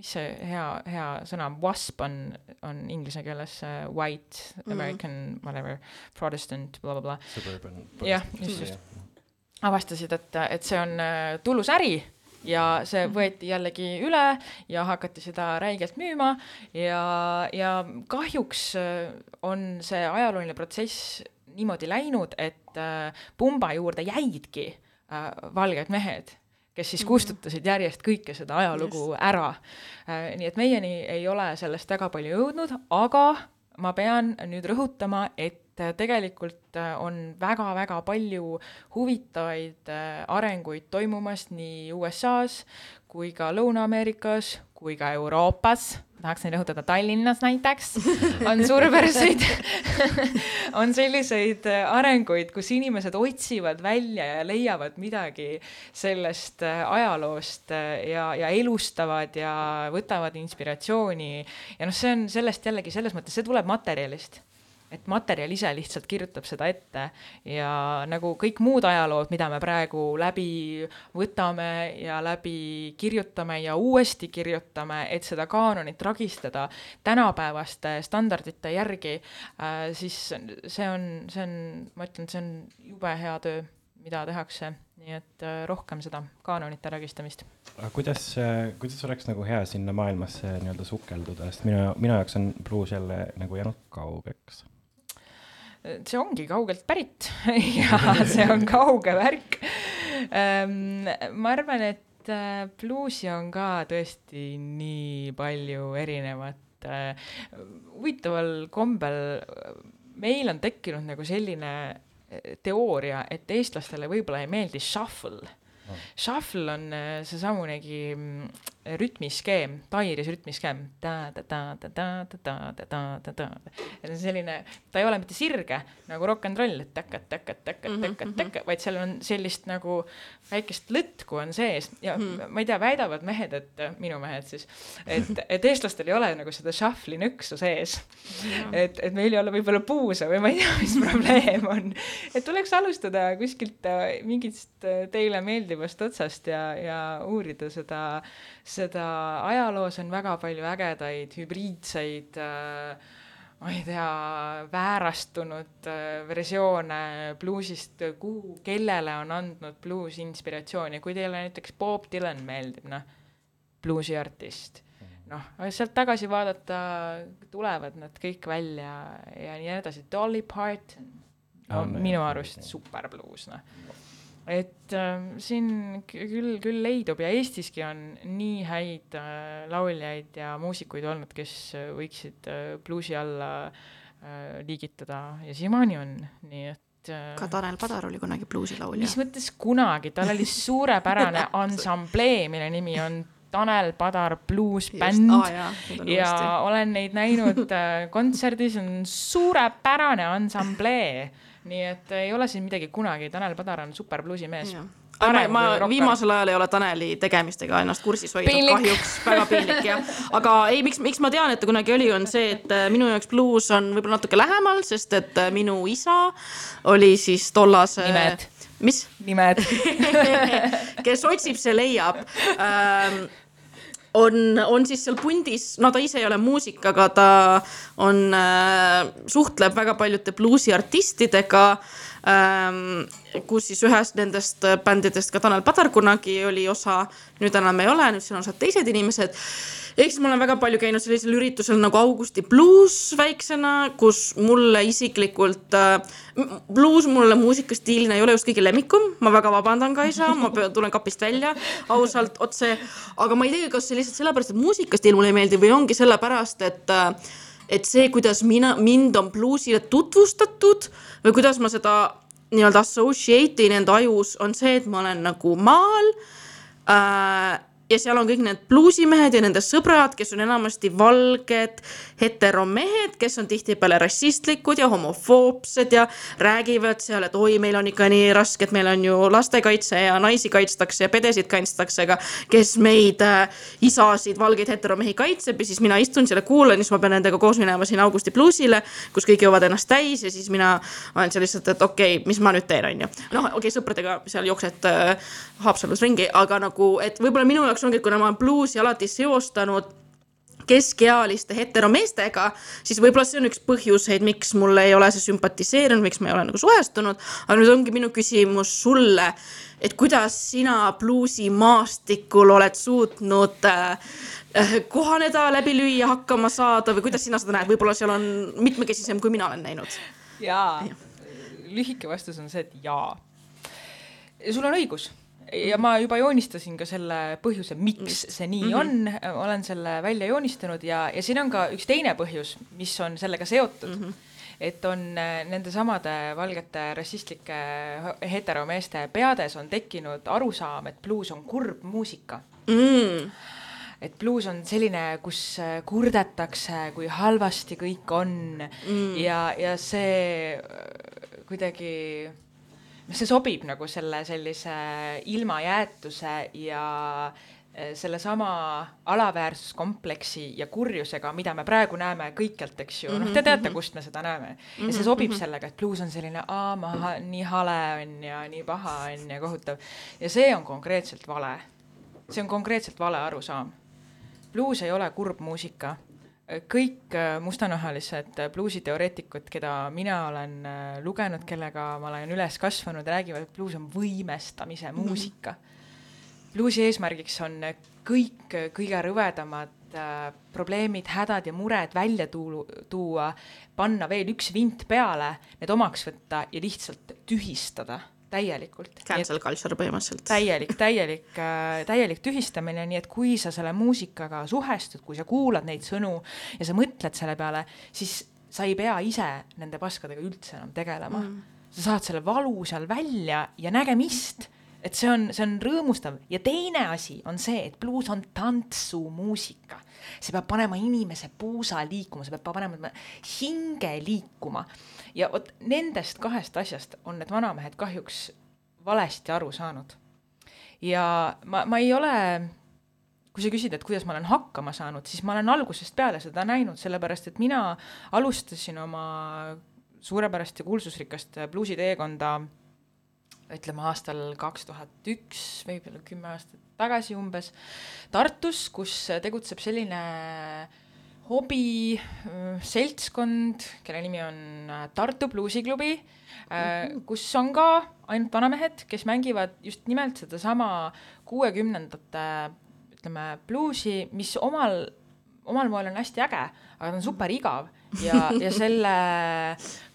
mis see hea, hea sõna, wasp on, on inglise keeles uh, white mm. American mm. whatever, Protestant bla, bla, blablabla. jah, just, just. avastasid, et, et see on uh, tulus äri ja see mhm. võeti jällegi üle ja hakati seda räigelt müüma ja, ja kahjuks äh, on see ajalooline protsess niimoodi läinud, et äh, pumba juurde jäidki valged mehed kes siis mhm. kustutasid järjest kõike seda ajalugu yes. ära. Äh, nii et meieni ei ole sellest väga palju jõudnud, aga ma pean nüüd rõhutama, et tegelikult äh, on väga-väga palju huvitavaid äh, arenguid toimumas nii USA-s kui ka Lõuna-Ameerikas kui ka Euroopas tahaksin rõhutada Tallinnas näiteks, on suurepäraseid on selliseid äh, arenguid, kus inimesed otsivad välja ja leiavad midagi sellest äh, ajaloost äh, ja, ja elustavad ja võtavad inspiratsiooni. ja noh, see on sellest jällegi selles mõttes, see tuleb materjalist et materjal ise lihtsalt kirjutab seda ette. Ja nagu kõik muud ajalood, mida me praegu läbi võtame ja läbi kirjutame ja uuesti kirjutame, et seda kaanonit tragistada tänapäevaste standardite järgi äh,, siis see on, see on, ma ütlen, see on jube hea töö, mida tehakse, nii et äh, rohkem seda kaanonite tragistamist. aga kuidas, äh, kuidas oleks nagu hea sinna maailmasse nii-öelda sukelduda, sest minu, minu jaoks on bluus jälle nagu jäänud kaugeks see ongi kaugelt pärit ja see on kauge värk. Ehm, ma arvan, et äh, bluusi on ka tõesti nii palju erinevat. Äh, huvitaval kombel meil on tekkinud nagu selline äh, teooria, et eestlastele võib-olla ei meeldi shuffle. Shuffle on seesamunegi mm, rütmiskeem, tairis rütmiskeem. selline, ta ei ole mitte sirge nagu rock n roll, et täkad, täkad, täkad, täkad, täkad, vaid seal on sellist nagu väikest lõtku on sees ja mm -hmm. ma ei tea, väidavad mehed, et minu mehed siis, et, et eestlastel ei ole nagu seda shuffle'i nõksu sees et, et meil ei ole võib-olla puuse või ma ei tea, mis probleem on. et tuleks alustada kuskilt äh, mingist äh, teile meeldivast otsast ja, ja uurida seda seda ajaloos on väga palju ägedaid hübriidseid äh, ma ei tea, väärastunud äh, versioone bluusist, kuhu, kellele on andnud bluus inspiratsiooni, kui teile näiteks Bob Dylan meeldib, noh, bluusiartist, noh, sealt tagasi vaadata, tulevad nad kõik välja ja nii edasi, Dolly Parton on no, minu arust super bluus, noh et äh, siin küll, küll leidub ja Eestiski on nii häid äh, lauljaid ja muusikuid olnud, kes äh, võiksid äh, bluusi alla äh, liigitada ja siiamaani on, nii et äh, ka Tanel Padar oli kunagi bluusilaulja. mis mõttes kunagi, tal oli suurepärane ansamblee, mille nimi on Tanel Padar bluusbänd ah, ja, ja olen neid näinud äh, kontserdis, on suurepärane ansamblee nii et ei ole siin midagi kunagi, Tanel Padar on super bluusimees. ma, ma viimasel ajal ei ole Taneli tegemistega ennast kursis hoidnud, kahjuks väga piinlik jah. aga ei, miks, miks ma tean, et ta kunagi oli, on see, et äh, minu jaoks bluus on võib-olla natuke lähemal, sest et äh, minu isa oli siis tollase. Nimed. mis? nimed kes otsib, see leiab ähm, on, on siis seal pundis, no ta ise ei ole muusik, aga ta on äh,, suhtleb väga paljude bluusiartistidega ähm,. Kus siis ühest nendest bändidest ka Tanel Padar kunagi oli osa, nüüd enam ei ole, nüüd siin on osad teised inimesed. Ehk siis ma olen väga palju käinud sellisel üritusel nagu Augusti bluus väiksena, kus mulle isiklikult äh,, bluus mulle muusikastiilina ei ole just kõige lemmikum, ma väga vabandan, Kaisa, ma tulen kapist välja ausalt otse, aga ma ei tea, kas see lihtsalt sellepärast, et muusikastiil mulle ei meeldi või ongi sellepärast, et äh, et see, kuidas mina, mind on bluusile tutvustatud või kuidas ma seda nii-öelda associate in enda ajus, on see, et ma olen nagu maal äh, ja seal on kõik need bluusimehed ja nende sõbrad, kes on enamasti valged heteromehed, kes on tihtipeale rassistlikud ja homofoobsed ja räägivad seal, et oi, meil on ikka nii raske, et meil on ju lastekaitse ja naisi kaitstakse ja pedesid kaitstakse, aga kes meid äh, isasid, valgeid heteromehi kaitseb ja siis mina istun seal ja kuulan ja siis ma pean nendega koos minema sinna Augusti bluusile, kus kõik joovad ennast täis ja siis mina olen seal lihtsalt, et okei okay,, mis ma nüüd teen, onju. noh, okei okay,, sõpradega seal jooksed äh, Haapsalus ringi, aga nagu, et võib-olla minu jaoks ongi, et kuna ma olen bluusi alati seostanud keskealiste heteromeestega, siis võib-olla see on üks põhjuseid, miks mulle ei ole see sümpatiseerinud, miks ma ei ole nagu suhestunud. aga nüüd ongi minu küsimus sulle, et kuidas sina bluusimaastikul oled suutnud äh, kohaneda, läbi lüüa, hakkama saada või kuidas sina seda näed, võib-olla seal on mitmekesisem, kui mina olen näinud. jaa, lühike vastus on see, et jaa. sul on õigus ja ma juba joonistasin ka selle põhjuse, miks see nii mm -hmm. on, olen selle välja joonistanud ja, ja siin on ka üks teine põhjus, mis on sellega seotud mm. -hmm et on äh, nendesamade valgete rassistlike heteromeeste peades on tekkinud arusaam, et bluus on kurb muusika mm. et bluus on selline, kus äh, kurdetakse, kui halvasti kõik on mm. ja, ja see äh, kuidagi see sobib nagu selle sellise ilmajäetuse ja eh, sellesama alaväärsuskompleksi ja kurjusega, mida me praegu näeme kõikjalt, eks ju, noh, te teate, kust me seda näeme. ja see sobib sellega, et bluus on selline, aa, ma ha- nii hale on ja nii paha on ja kohutav. ja see on konkreetselt vale. see on konkreetselt vale arusaam. bluus ei ole kurb muusika kõik äh, mustanahalised äh, bluusiteoreetikud, keda mina olen äh, lugenud, kellega ma olen üles kasvanud, räägivad, et bluus on võimestamise muusika mm. -hmm. bluusi eesmärgiks on kõik kõige rõvedamad äh, probleemid, hädad ja mured välja tuua, tuua, panna veel üks vint peale, need omaks võtta ja lihtsalt tühistada täielikult. Cancel culture põhimõtteliselt. täielik, täielik, täielik tühistamine, nii et kui sa selle muusikaga suhestud, kui sa kuulad neid sõnu ja sa mõtled selle peale, siis sa ei pea ise nende paskadega üldse enam tegelema mm.. sa saad selle valu seal välja ja nägemist, et see on, see on rõõmustav ja teine asi on see, et bluus on tantsumuusika. see peab panema inimese puusa liikuma, see peab panema hinge liikuma ja vot nendest kahest asjast on need vanamehed kahjuks valesti aru saanud. ja ma, ma ei ole, kui sa küsid, et kuidas ma olen hakkama saanud, siis ma olen algusest peale seda näinud, sellepärast et mina alustasin oma suurepärast ja kuulsusrikast bluusiteekonda ütleme aastal kaks tuhat üks, võib-olla kümme aastat tagasi umbes, Tartus, kus tegutseb selline hobiseltskond, kelle nimi on äh, Tartu Bluusiklubi, kus on ka ainult vanamehed, kes mängivad just nimelt sedasama kuuekümnendate ütleme, bluusi, mis omal, omal moel on hästi äge, aga ta on super igav ja, ja selle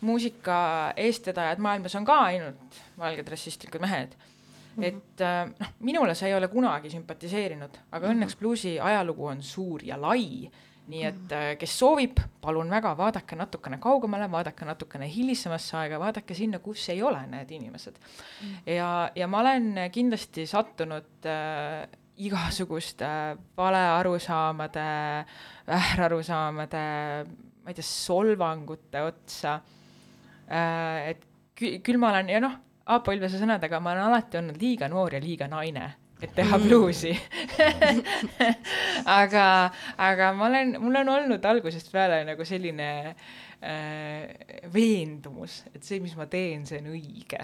muusika eestvedajad maailmas on ka ainult valged rassistlikud mehed. Et noh, minule see ei ole kunagi sümpatiseerinud, aga õnneks bluusi ajalugu on suur ja lai nii et kes soovib, palun väga, vaadake natukene kaugemale, vaadake natukene hilisemasse aega, vaadake sinna, kus ei ole need inimesed. ja, ja ma olen kindlasti sattunud äh, igasuguste valearusaamade, vährarusaamade, ma ei tea, solvangute otsa äh,. et küll, küll ma olen ja noh, Aapo Ilvese sõnadega, ma olen alati olnud liiga noor ja liiga naine et teha bluusi aga, aga ma olen, mul on olnud algusest peale nagu selline äh, veendumus, et see, mis ma teen, see on õige.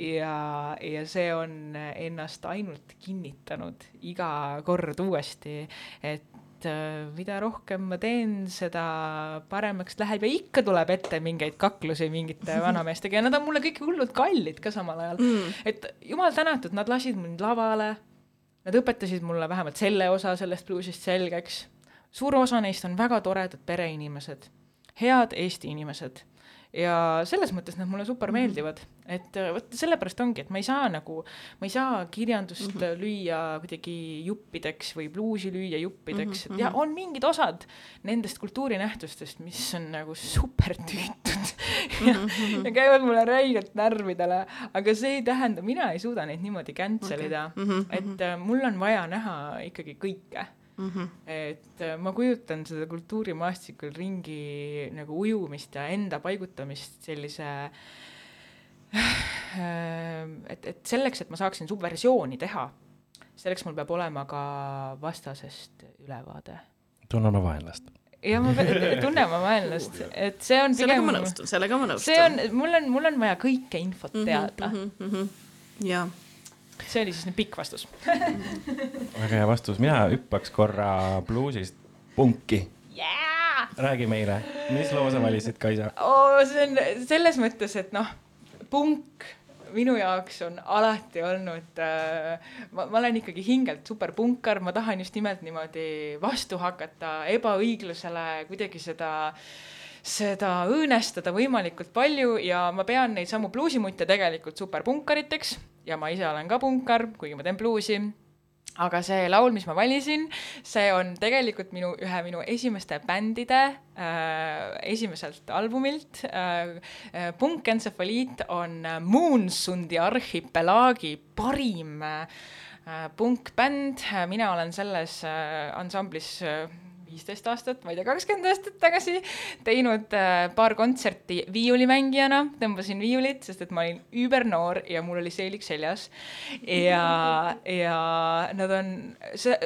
ja, ja see on ennast ainult kinnitanud iga kord uuesti, et äh, mida rohkem ma teen, seda paremaks läheb. Ja ikka tuleb ette mingeid kaklusi mingite vanameestega. Ja nad on mulle kõik hullult kallid ka samal ajal. Mm.. et jumal tänatud, nad lasid mind lavale. Nad õpetasid mulle vähemalt selle osa sellest bluusist selgeks. suur osa neist on väga toredad pereinimesed, head Eesti inimesed ja selles mõttes nad mulle super mhm. meeldivad, et äh, vot sellepärast ongi, et ma ei saa nagu, ma ei saa kirjandust mm -hmm. lüüa kuidagi juppideks või bluusi lüüa juppideks mm, -hmm. et ja on mingid osad nendest kultuurinähtustest, mis on nagu super tüütud ja, mm -hmm. ja käivad mulle räigelt närvidele, aga see ei tähenda, mina ei suuda neid niimoodi cancel ida okay., mm -hmm. et äh, mul on vaja näha ikkagi kõike mm. -hmm. et äh, ma kujutan seda kultuurimaastikul ringi nagu ujumist ja enda paigutamist sellise äh, et, et selleks, et ma saaksin subversiooni teha, selleks mul peab olema ka vastasest ülevaade. tunne oma vaenlast ja ma tunnen oma vaenlast, et see on sellega ma nõustun, sellega ma nõustun. see on, mul on, mul on vaja kõike infot mhm, teada mm. -hmm, mm -hmm. jaa see oli siis nüüd pikk vastus väga hea vastus, mina hüppaks korra bluusist punki yeah!. räägi meile, mis loo sa valisid, Kaisa oh,? see on selles mõttes, et noh, punk minu jaoks on alati olnud äh,, ma, olen ikkagi hingelt superpunkar, ma tahan just nimelt niimoodi vastu hakata ebaõiglusele, kuidagi seda seda õõnestada võimalikult palju ja ma pean neid samu bluusimutte tegelikult superpunkariteks ja ma ise olen ka punkar, kuigi ma teen bluusi aga see laul, mis ma valisin, see on tegelikult minu, ühe minu esimeste bändide äh, esimeselt albumilt äh,. äh punkentsefaliit on Moonsundi arhipelaagi parim äh, punkbänd, mina olen selles äh, ansamblis äh, viisteist aastat, ma ei tea, kakskümmend aastat tagasi teinud äh, paar kontserti viiulimängijana, tõmbasin viiulit, sest et ma olin übernoor ja mul oli seelik seljas. ja, ja nad on, see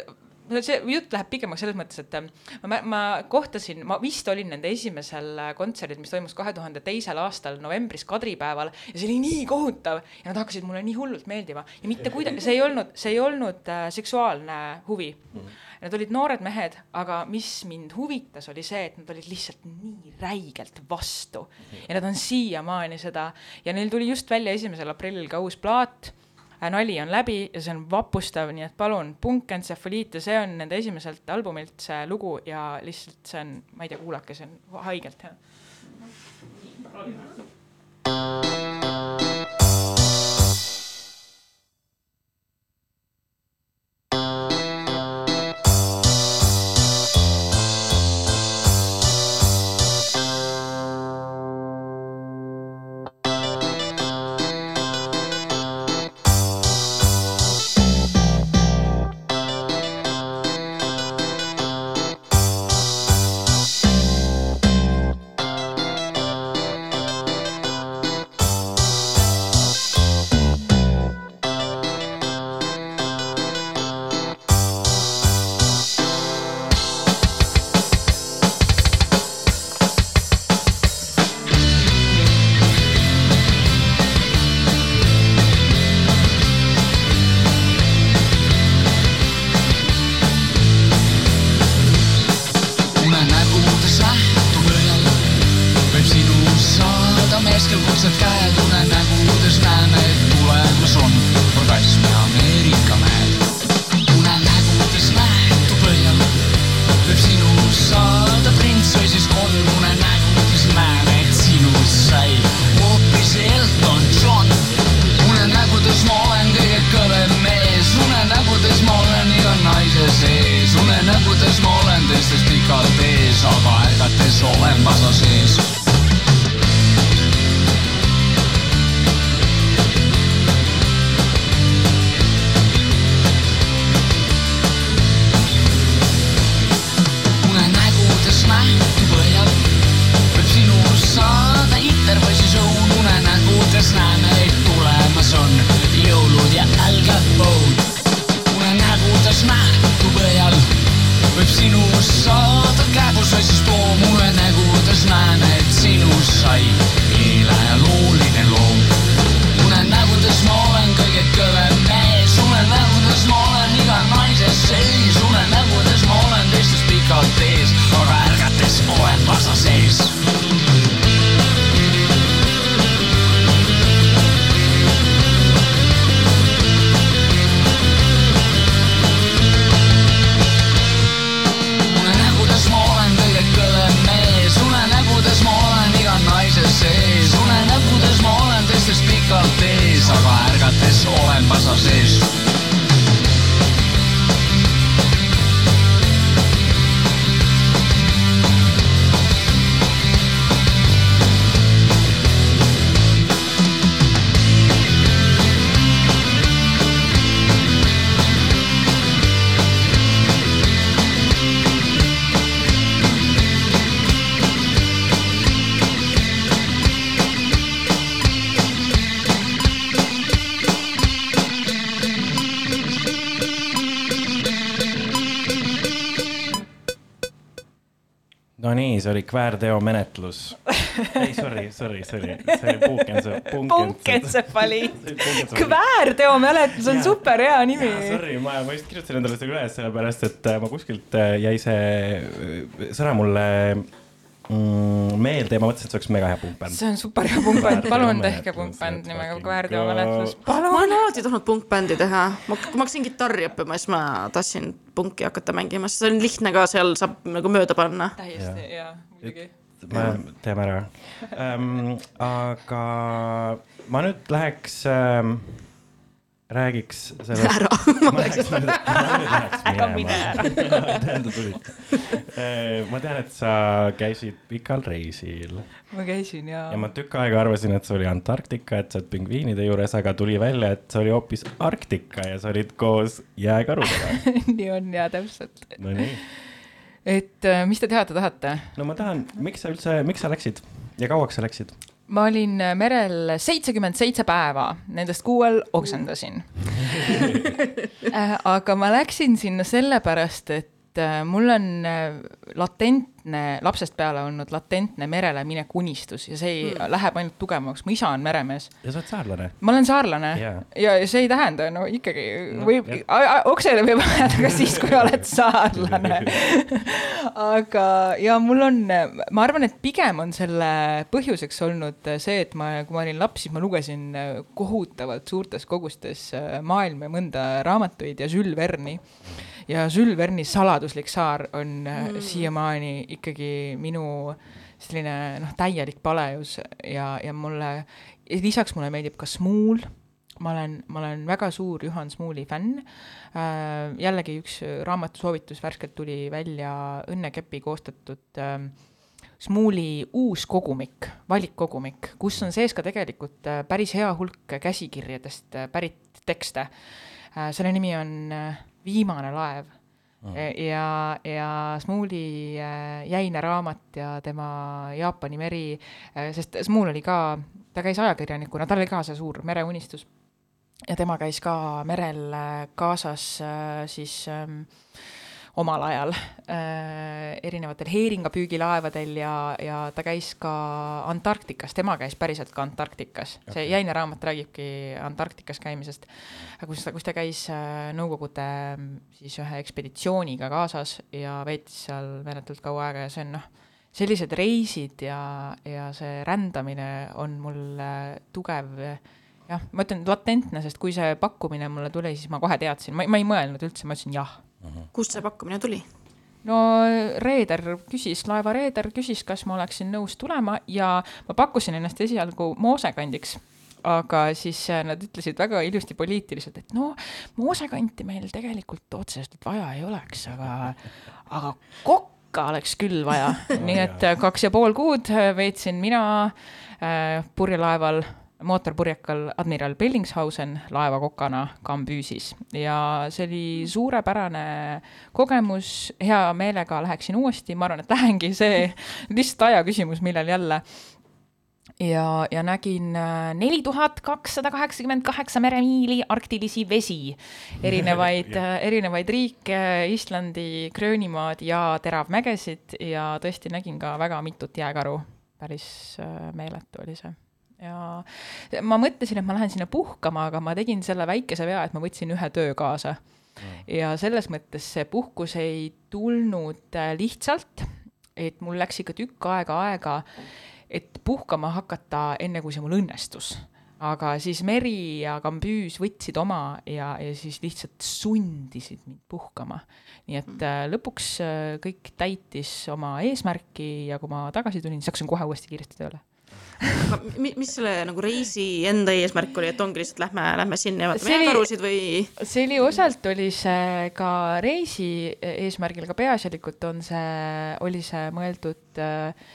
see jutt läheb pikemaks selles mõttes, et äh, ma, ma kohtasin, ma vist olin nende esimesel äh, kontserdil, mis toimus kahe tuhande teisel aastal novembris kadripäeval ja see oli nii kohutav ja nad hakkasid mulle nii hullult meeldima ja mitte kuidagi, see ei olnud, see ei olnud äh, seksuaalne huvi mm. Nad olid noored mehed, aga mis mind huvitas, oli see, et nad olid lihtsalt nii räigelt vastu. Ja nad on siiamaani seda. Ja neil tuli just välja esimesel aprillil ka uus plaat. Äh, nali on läbi ja see on vapustav, nii et palun, Punkentsefaliit ja see on nende esimeselt albumilt see lugu ja lihtsalt see on, ma ei tea, kuulake, see on haigelt hea. Oli kväärteomenetlus. ei, sorry, sorry, sorry, see oli puukensepp, punkentsefali. kväärteomenetlus on Jaa. super hea nimi. Sorry, ma, ma just kirjutasin endale selle üles, sellepärast et äh, ma kuskilt äh, jäi see äh, sõna mulle mm, meelde ja ma mõtlesin, et see oleks mega hea punkbänd. see on super hea punkbänd, palun tehke punkbänd nimega fucking kväärteomenetlus. ma olen alati tahtnud punkbändi teha, ma, kui ma hakkasin kitarri õppima, siis ma tahtsin punki hakata mängima, sest see on lihtne ka, seal saab nagu mööda panna. täiesti, jaa, muidugi. Me teeme ära ähm,. aga ma nüüd läheks ähm,, räägiks sellest. ära, ma läheks nüüd läheks Ära mine minema. ma tean, et sa käisid pikal reisil ma käisin ja, ja ma tükk aega arvasin, et see oli Antarktika, et sa oled pingviinide juures, aga tuli välja, et see oli hoopis Arktika ja sa olid koos jääkarudega. nii on ja täpselt. Nonii, et äh, mis te teada tahate? no ma tahan, miks sa üldse, miks sa läksid ja kauaks sa läksid? ma olin äh, merel seitsekümmend seitse päeva, nendest kuuel oksendasin. aga ma läksin sinna sellepärast, et äh, mul on äh, latentne, lapsest peale olnud latentne merele minek unistus ja see ei, mm. läheb ainult tugevamaks, mu isa on meremees. ja sa oled saarlane? ma olen saarlane Jaa. ja see ei tähenda, no ikkagi No, võib jah., oksele võib ajada ka siis, kui oled saarlane. aga, ja mul on, ma arvan, et pigem on selle põhjuseks olnud see, et ma, kui ma olin laps, siis ma lugesin kohutavalt suurtes kogustes maailma ja mõnda raamatuid ja Jules Verne'i. Ja Jules Verne'i Saladuslik saar on mm. siiamaani ikkagi minu selline noh, täielik palejus ja, ja mulle, lisaks mulle meeldib ka Smuul ma olen, ma olen väga suur Juhan Smuuli fänn äh,. jällegi üks raamatusoovitus värskelt tuli välja Õnne Kepi koostatud äh, Smuuli uus kogumik, valikkogumik, kus on sees ka tegelikult äh, päris hea hulk käsikirjadest äh, pärit tekste äh,. selle nimi on äh, Viimane laev ja, ja Smuuli äh, jäine raamat ja tema Jaapani meri, sest Smuul oli ka, ta käis ajakirjanikuna, tal oli ka see suur mereunistus. ja tema käis ka merel äh, kaasas äh, siis ähm, omal ajal äh, erinevatel heeringapüügilaevadel ja, ja ta käis ka Antarktikas, tema käis päriselt ka Antarktikas okay., see jäine raamat räägibki Antarktikas käimisest, kus ta, kus ta käis äh, Nõukogude mm, siis ühe ekspeditsiooniga kaasas ja veetis seal meeletult kaua aega ja see on noh, sellised reisid ja, ja see rändamine on mul tugev jah, ma ütlen latentne, sest kui see pakkumine mulle tuli, siis ma kohe teadsin, ma, ma ei mõelnud üldse, ma ütlesin jah kust see pakkumine tuli? no reeder küsis, laeva reeder küsis, kas ma oleksin nõus tulema ja ma pakkusin ennast esialgu moosekandiks. aga siis nad ütlesid väga ilusti poliitiliselt, et no moosekanti meil tegelikult otseselt vaja ei oleks, aga, aga kokka oleks küll vaja. nii et kaks ja pool kuud veetsin mina äh, purjelaeval mootorpurjekal admiral Bellingshausen laevakokana Kambüüsis. Ja see oli suurepärane kogemus, hea meelega läheksin uuesti, ma arvan, et lähengi, see lihtsalt aja küsimus, millal jälle. ja, ja nägin äh, neli tuhat kakssada kaheksakümmend kaheksa meremiili arktilisi vesi, erinevaid erinevaid riike, Islandi, Gröönimaad ja teravmägesid. Ja tõesti nägin ka väga mitut jääkaru. päris äh, meeletu oli see ja ma mõtlesin, et ma lähen sinna puhkama, aga ma tegin selle väikese vea, et ma võtsin ühe töö kaasa. ja selles mõttes see puhkus ei tulnud äh, lihtsalt, et mul läks ikka tükk aega aega, et puhkama hakata, enne kui see mul õnnestus. aga siis Meri ja Kambüüs võtsid oma ja, ja siis lihtsalt sundisid mind puhkama. nii et äh, lõpuks äh, kõik täitis oma eesmärki ja kui ma tagasi tulin, siis hakkasin kohe uuesti kiiresti tööle. Aga mi- mis selle nagu reisi enda eesmärk oli, et ongi lihtsalt lähme, lähme sinna ja vaatame jääkarusid või? see oli osalt oli see ka reisi eesmärgil, aga peaasjalikult on see, oli see mõeldud äh,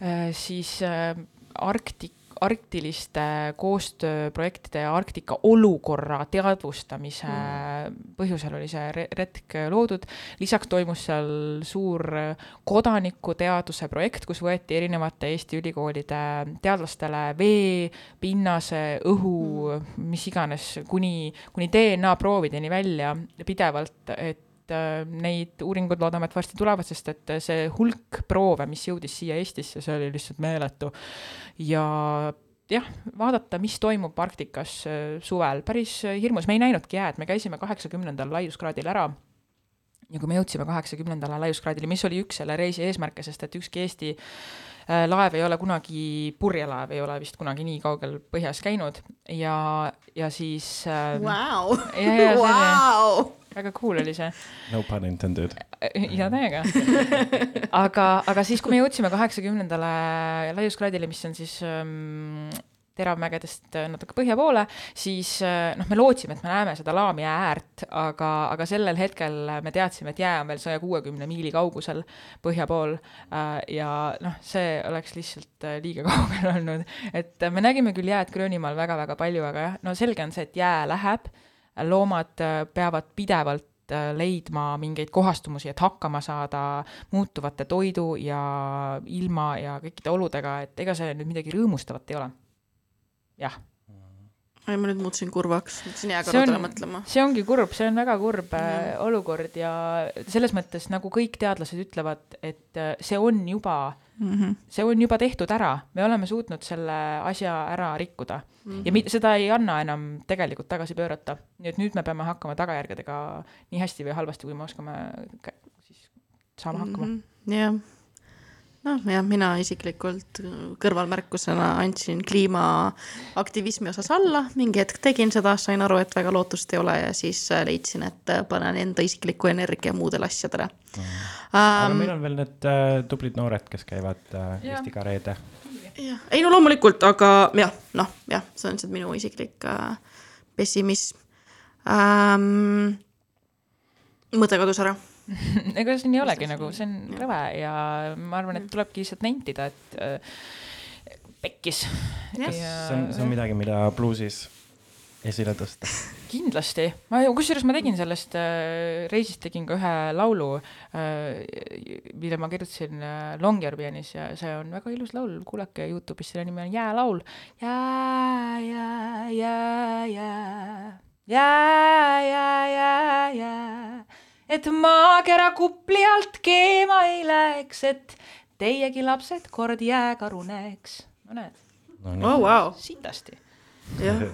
äh, siis äh, Arktik, arktiliste koostööprojektide ja Arktika olukorra teadvustamise mm. põhjusel oli see re- retk loodud. lisaks toimus seal suur kodanikuteaduse projekt, kus võeti erinevate Eesti ülikoolide teadlastele vee, pinnase, õhu mm., mis iganes, kuni, kuni DNA proovideni välja pidevalt, et äh, neid uuringud loodame, et varsti tulevad, sest et see hulk proove, mis jõudis siia Eestisse, see oli lihtsalt meeletu. ja jah, vaadata, mis toimub Arktikas äh, suvel, päris äh, hirmus, me ei näinudki jääd, me käisime kaheksakümnendal laiuskraadil ära. Ja kui me jõudsime kaheksakümnendale laiuskraadile, mis oli üks selle reisi eesmärke, sest et ükski Eesti laev ei ole kunagi, purjelaev ei ole vist kunagi nii kaugel põhjas käinud. Ja, ja siis äh, Vau, väga cool oli see no pun intended. ja täiega. aga, aga siis, kui me jõudsime kaheksakümnendale laiuskraadile, mis on siis ähm, teravmägedest äh, natuke põhja poole, siis äh, noh, me lootsime, et me näeme seda Laami äärt, aga, aga sellel hetkel me teadsime, et jää on veel saja kuuekümne miili kaugusel põhja pool äh, ja noh, see oleks lihtsalt äh, liiga kaugel olnud, et äh, me nägime küll jääd Gröönimaal väga-väga palju, aga jah, no selge on see, et jää läheb, loomad äh, peavad pidevalt äh, leidma mingeid kohastumusi, et hakkama saada muutuvate toidu ja ilma ja kõikide oludega, et ega see nüüd midagi rõõmustavat ei ole. jah, ei, ma nüüd muutusin kurvaks, hakkasin See jääkarudele on- mõtlema. see ongi kurb, see on väga kurb Mhm. olukord ja selles mõttes nagu kõik teadlased ütlevad, et äh, see on juba, Mhm. see on juba tehtud ära, me oleme suutnud selle asja ära rikkuda ja mi- seda ei anna enam tegelikult tagasi pöörata. nii et nüüd me peame hakkama tagajärgedega nii hästi või halvasti, kui me oskame siis saama hakkama. Mhm. jah, noh jah, mina isiklikult kõrvalmärkusena andsin kliimaaktivismi osas alla, mingi hetk tegin seda, sain aru, et väga lootust ei ole ja siis äh, leidsin, et äh, panen enda isikliku energia muudele asjadele aga um,. meil on veel need äh, tublid noored, kes käivad äh, Jah. Eesti Kareede. jah, ei no loomulikult, aga jah, noh jah, see on lihtsalt minu isiklik äh, pessimism ähm,. mõte kadus ära. ega siin ei olegi nagu, see on ja. rõve ja ma arvan, et tulebki lihtsalt nentida, et äh, pekkis. Ja.... see on, see on midagi, mida bluusis esile tõsta? Kindlasti, ma kusjuures ma tegin sellest äh, reisist tegin ka ühe laulu äh,, mille ma kirjutasin äh, Longyearbyenis ja see on väga ilus laul, kuulake Youtube'is, selle nimi on Jäälaul. jää, jää, jää, jää, jää, jää, jää, jää et maakera kupli alt keema ei läheks, et teiegi lapsed kord jääkaru näeks. no näed, no oh nii, wow, sitasti. jah,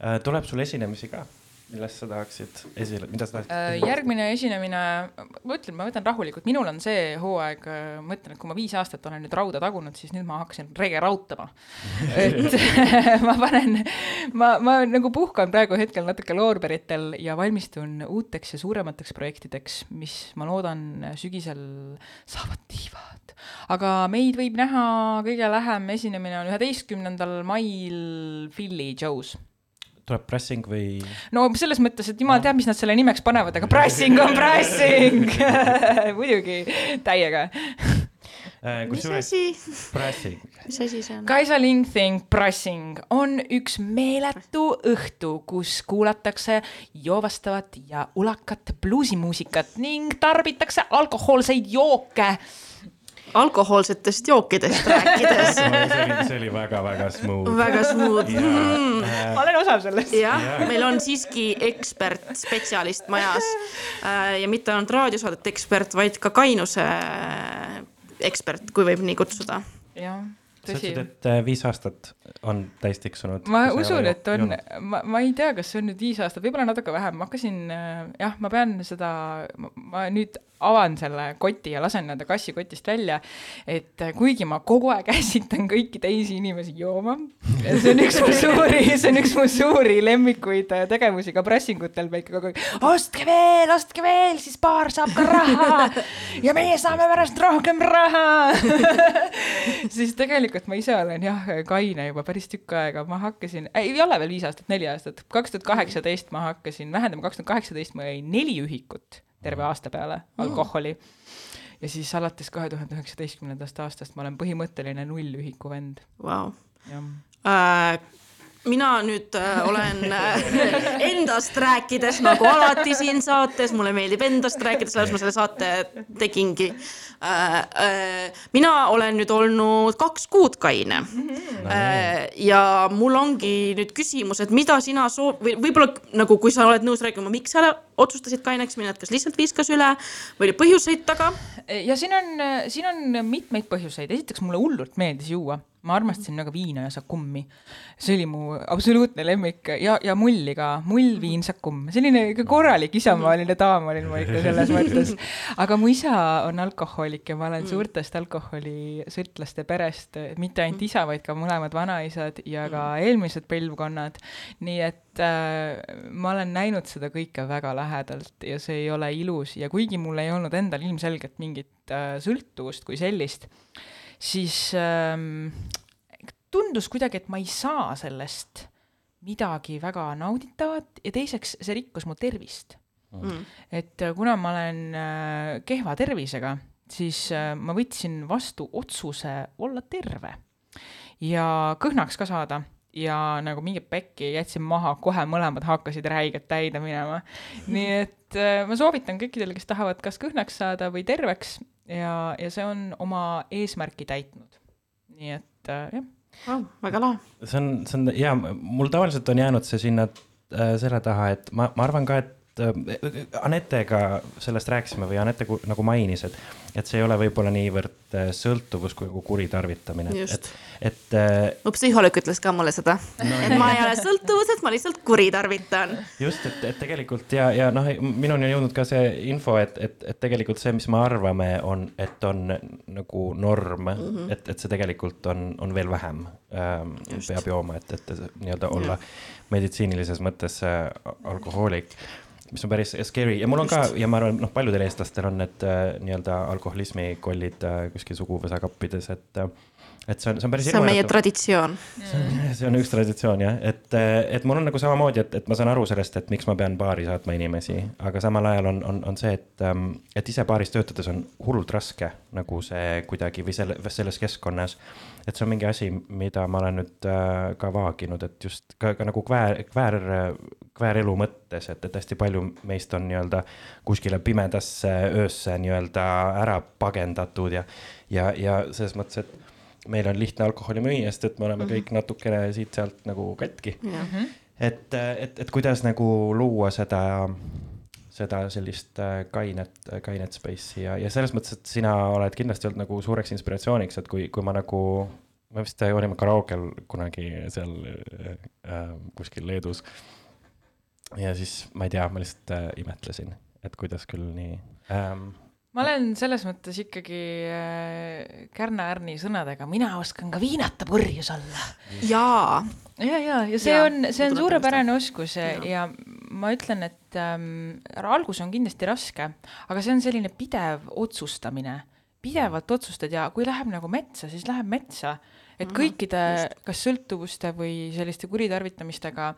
Äh, tuleb sul esinemisi ka, millest sa tahaksid esile, mida sa tahaksid Äh, järgmine esinemine, ma ütlen, ma võtan rahulikult, minul on see hooaeg, ma ütlen, et kui ma viis aastat olen nüüd rauda tagunud, siis nüüd ma hakkasin rege rautama. et ma panen, ma, ma nagu puhkan praegu hetkel natuke loorberitel ja valmistun uuteks ja suuremateks projektideks, mis ma loodan sügisel saavad tiivad. aga meid võib näha, kõige lähem esinemine on üheteistkümnendal mail Philly Joe's tuleb pressing või? no selles mõttes, et jumal teab, mis nad selle nimeks panevad, aga pressing on pressing. muidugi, täiega. Äh, kusjuures pressing, mis asi see on? Kaisa Lingthing Pressing on üks meeletu õhtu, kus kuulatakse joovastavat ja ulakat bluusimuusikat ning tarbitakse alkohoolseid jooke. Alkohoolsetest jookidest rääkides, see oli, see oli väga-väga smooth. väga smooth. ma olen osa sellest. jah Jaa., meil on siiski ekspert, spetsialist majas Äh, ja mitte ainult raadiosaadete ekspert, vaid ka kainuse äh, ekspert, kui võib nii kutsuda. jah, sa ütlesid, et äh, viis aastat on täis tiksunud. ma usun, et on, ma, ma ei tea, kas see on nüüd viis aastat, võib-olla natuke vähem, ma hakkasin, jah, ma pean seda, ma nüüd avan selle koti ja lasen nad kassi kotist välja, et kuigi ma kogu aeg ässitan kõiki teisi inimesi jooma, see on üks mu suuri, see on üks mu suuri lemmikuid äh, tegevusi ka pressingutel, me ikka kogu aeg, ostke veel, ostke veel, siis baar saab ka raha. Ja meie saame pärast rohkem raha. Siis tegelikult ma ise olen jah, kaine juba päris tükk aega, ma hakkasin, ei ole veel viis aastat, neli aastat, kaks tuhat kaheksateist ma hakkasin vähendama, kaks tuhat kaheksateist ma jõin neli ühikut terve aasta peale alkoholi. ja siis alates kahe tuhande üheksateistkümnendast aastast ma olen põhimõtteline nullühiku vend, Vau. jah. Mina nüüd äh, olen äh, endast rääkides nagu alati siin saates, mulle meeldib endast rääkida, sellepärast ma selle saate tegingi äh,. Äh, mina olen nüüd olnud kaks kuud kaine äh, ja mul ongi nüüd küsimus, et mida sina soo- või võib-olla nagu, kui sa oled nõus rääkima, miks sa otsustasid kaineks minna, et kas lihtsalt viskas üle või oli põhjuseid taga? ja siin on, siin on mitmeid põhjuseid, esiteks mulle hullult meeldis juua, ma armastasin väga viina ja sakummi. see oli mu absoluutne lemmik ja, ja mulli ka, mull, viin, sakumm, selline ikka korralik isamaaline daam olin ma ikka selles mõttes. aga mu isa on alkohoolik ja ma olen suurtest alkoholisõltlaste perest, mitte ainult isa, vaid ka mõlemad vanaisad ja ka eelmised põlvkonnad. nii et äh, ma olen näinud seda kõike väga lähedalt ja see ei ole ilus. Ja kuigi mul ei olnud endal ilmselgelt mingit äh, sõltuvust kui sellist, siis ähm, tundus kuidagi, et ma ei saa sellest midagi väga nauditavat ja teiseks see rikkus mu tervist. Mm. et äh, kuna ma olen äh, kehva tervisega, siis äh, ma võtsin vastu otsuse olla terve ja kõhnaks ka saada ja nagu mingit pekki jätsin maha, kohe mõlemad hakkasid räigelt täide minema. nii et ma soovitan kõikidele, kes tahavad kas kõhnaks saada või terveks ja, ja see on oma eesmärki täitnud. nii et äh, jah, Wow, väga lahe. see on, see on ja mul tavaliselt on jäänud see sinna äh, selle taha, et ma, ma arvan ka, et Anetega sellest rääkisime või Anette nagu mainis, et, et see ei ole võib-olla niivõrd äh, sõltuvus kui nagu kuritarvitamine. Et, et äh, mu psühholoog ütles ka mulle seda no,, et ma ei ole sõltuvuses, ma lihtsalt kuritarvitan. just, et, et tegelikult ja, ja noh, minuni on jõudnud ka see info, et, et, et tegelikult see, mis me arvame, on, et on nagu norm mm, -hmm. et, et see tegelikult on, on veel vähem ähm, peab jooma, et, et nii-öelda olla meditsiinilises mõttes äh, alkohoolik mis on päris scary. Ja mul on ka ja ma arvan, noh, paljudel eestlastel on need äh, nii-öelda alkoholismi kollid äh, kuskil suguvõsakappides, et äh, et see on, see on päris see on meie hirmuäratav. traditsioon. see on üks traditsioon jah, et, et mul on nagu samamoodi, et, et ma saan aru sellest, et miks ma pean baari saatma inimesi, aga samal ajal on, on, on see, et, et ise baaris töötades on hullult raske nagu see kuidagi või selle, selles keskkonnas. et see on mingi asi, mida ma olen nüüd äh, ka vaaginud, et just ka, ka nagu kväär, kväär, kväärelu mõttes, et, et hästi palju meist on nii-öelda kuskile pimedasse öösse nii-öelda ära pagendatud ja, ja, ja selles mõttes, et meil on lihtne alkoholi müüa, sest et me oleme kõik natukene siit-sealt nagu katki. et, et, et kuidas nagu luua seda, seda sellist äh, kainet, kainet space'i ja, ja selles mõttes, et sina oled kindlasti olnud nagu suureks inspiratsiooniks, et kui, kui ma nagu, me vist olime karaokel kunagi seal äh, kuskil Leedus. ja siis ma ei tea, ma lihtsalt äh, imetlesin, et kuidas küll nii ähm,. Ma olen selles mõttes ikkagi äh, Kärna-Ärni sõnadega, mina oskan ka viinata purjus olla. jaa, ja, ja, ja see Jaa, on, see on suurepärane oskus ja, ja ma ütlen, et ähm, algus on kindlasti raske, aga see on selline pidev otsustamine, pidevalt otsustad ja kui läheb nagu metsa, siis läheb metsa et kõikide kas sõltuvuste või selliste kuritarvitamistega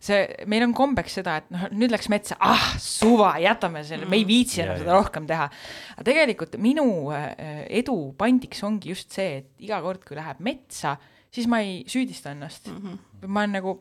see, meil on kombeks seda, et noh, nüüd läks metsa, ah suva, jätame selle, me ei viitsi enam seda rohkem teha. aga tegelikult minu äh, edu pandiks ongi just see, et iga kord, kui läheb metsa, siis ma ei süüdista ennast. Mm. -hmm. ma olen nagu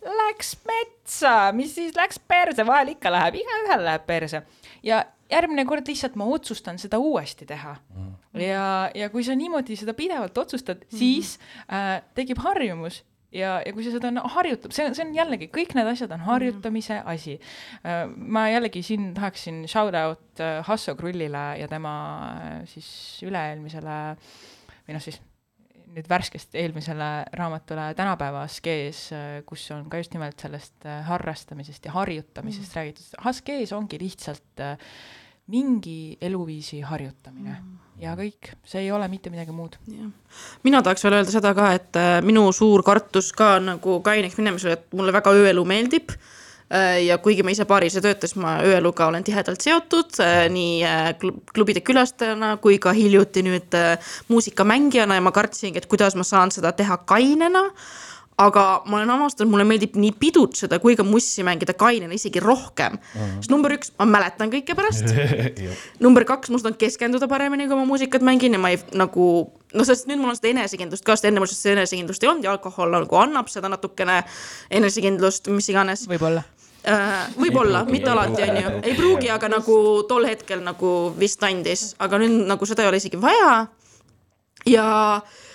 läks metsa, mis siis? Läks perse, vahel ikka läheb, igaühel läheb perse. Ja järgmine kord lihtsalt ma otsustan seda uuesti teha mm. ja, ja kui sa niimoodi seda pidevalt otsustad mm, -hmm. siis äh, tekib harjumus ja, ja kui sa seda no, harjutab, see on, see on jällegi, kõik need asjad on harjutamise mm -hmm. asi äh,. ma jällegi siin tahaksin shout out äh, Hasso Krullile ja tema äh, siis üle-eelmisele või noh, siis nüüd värskest eelmisele raamatule Tänapäeva skees, äh, kus on ka just nimelt sellest äh, harrastamisest ja harjutamisest mm. räägitud. skees ongi lihtsalt äh, mingi eluviisi harjutamine mm. ja kõik, see ei ole mitte midagi muud. mina tahaks veel öelda seda ka, et äh, minu suur kartus ka nagu kaineks minemisel, et mulle väga ööelu meeldib äh, ja kuigi ma ise baaris ei tööta, siis ma ööeluga olen tihedalt seotud äh, nii klubide külastajana kui ka hiljuti nüüd muusikamängijana ja ma kartsingi, et kuidas ma saan seda teha kainena aga ma olen avastanud, mulle meeldib nii pidutseda kui ka mussi mängida kainena isegi rohkem mm. -hmm. sest number üks, ma mäletan kõike pärast number kaks, ma suudan keskenduda paremini, kui ma muusikat mängin ja ma ei nagu, noh, sest nüüd mul on seda enesekindlust ka, sest enne mul seda enesekindlust ei olnud ja alkohol nagu annab seda natukene enesekindlust, mis iganes. võib-olla äh, võib-olla, mitte alati, on ju, ei pruugi, aga nagu tol hetkel nagu vist andis, aga nüüd nagu seda ei ole isegi vaja. ja äh,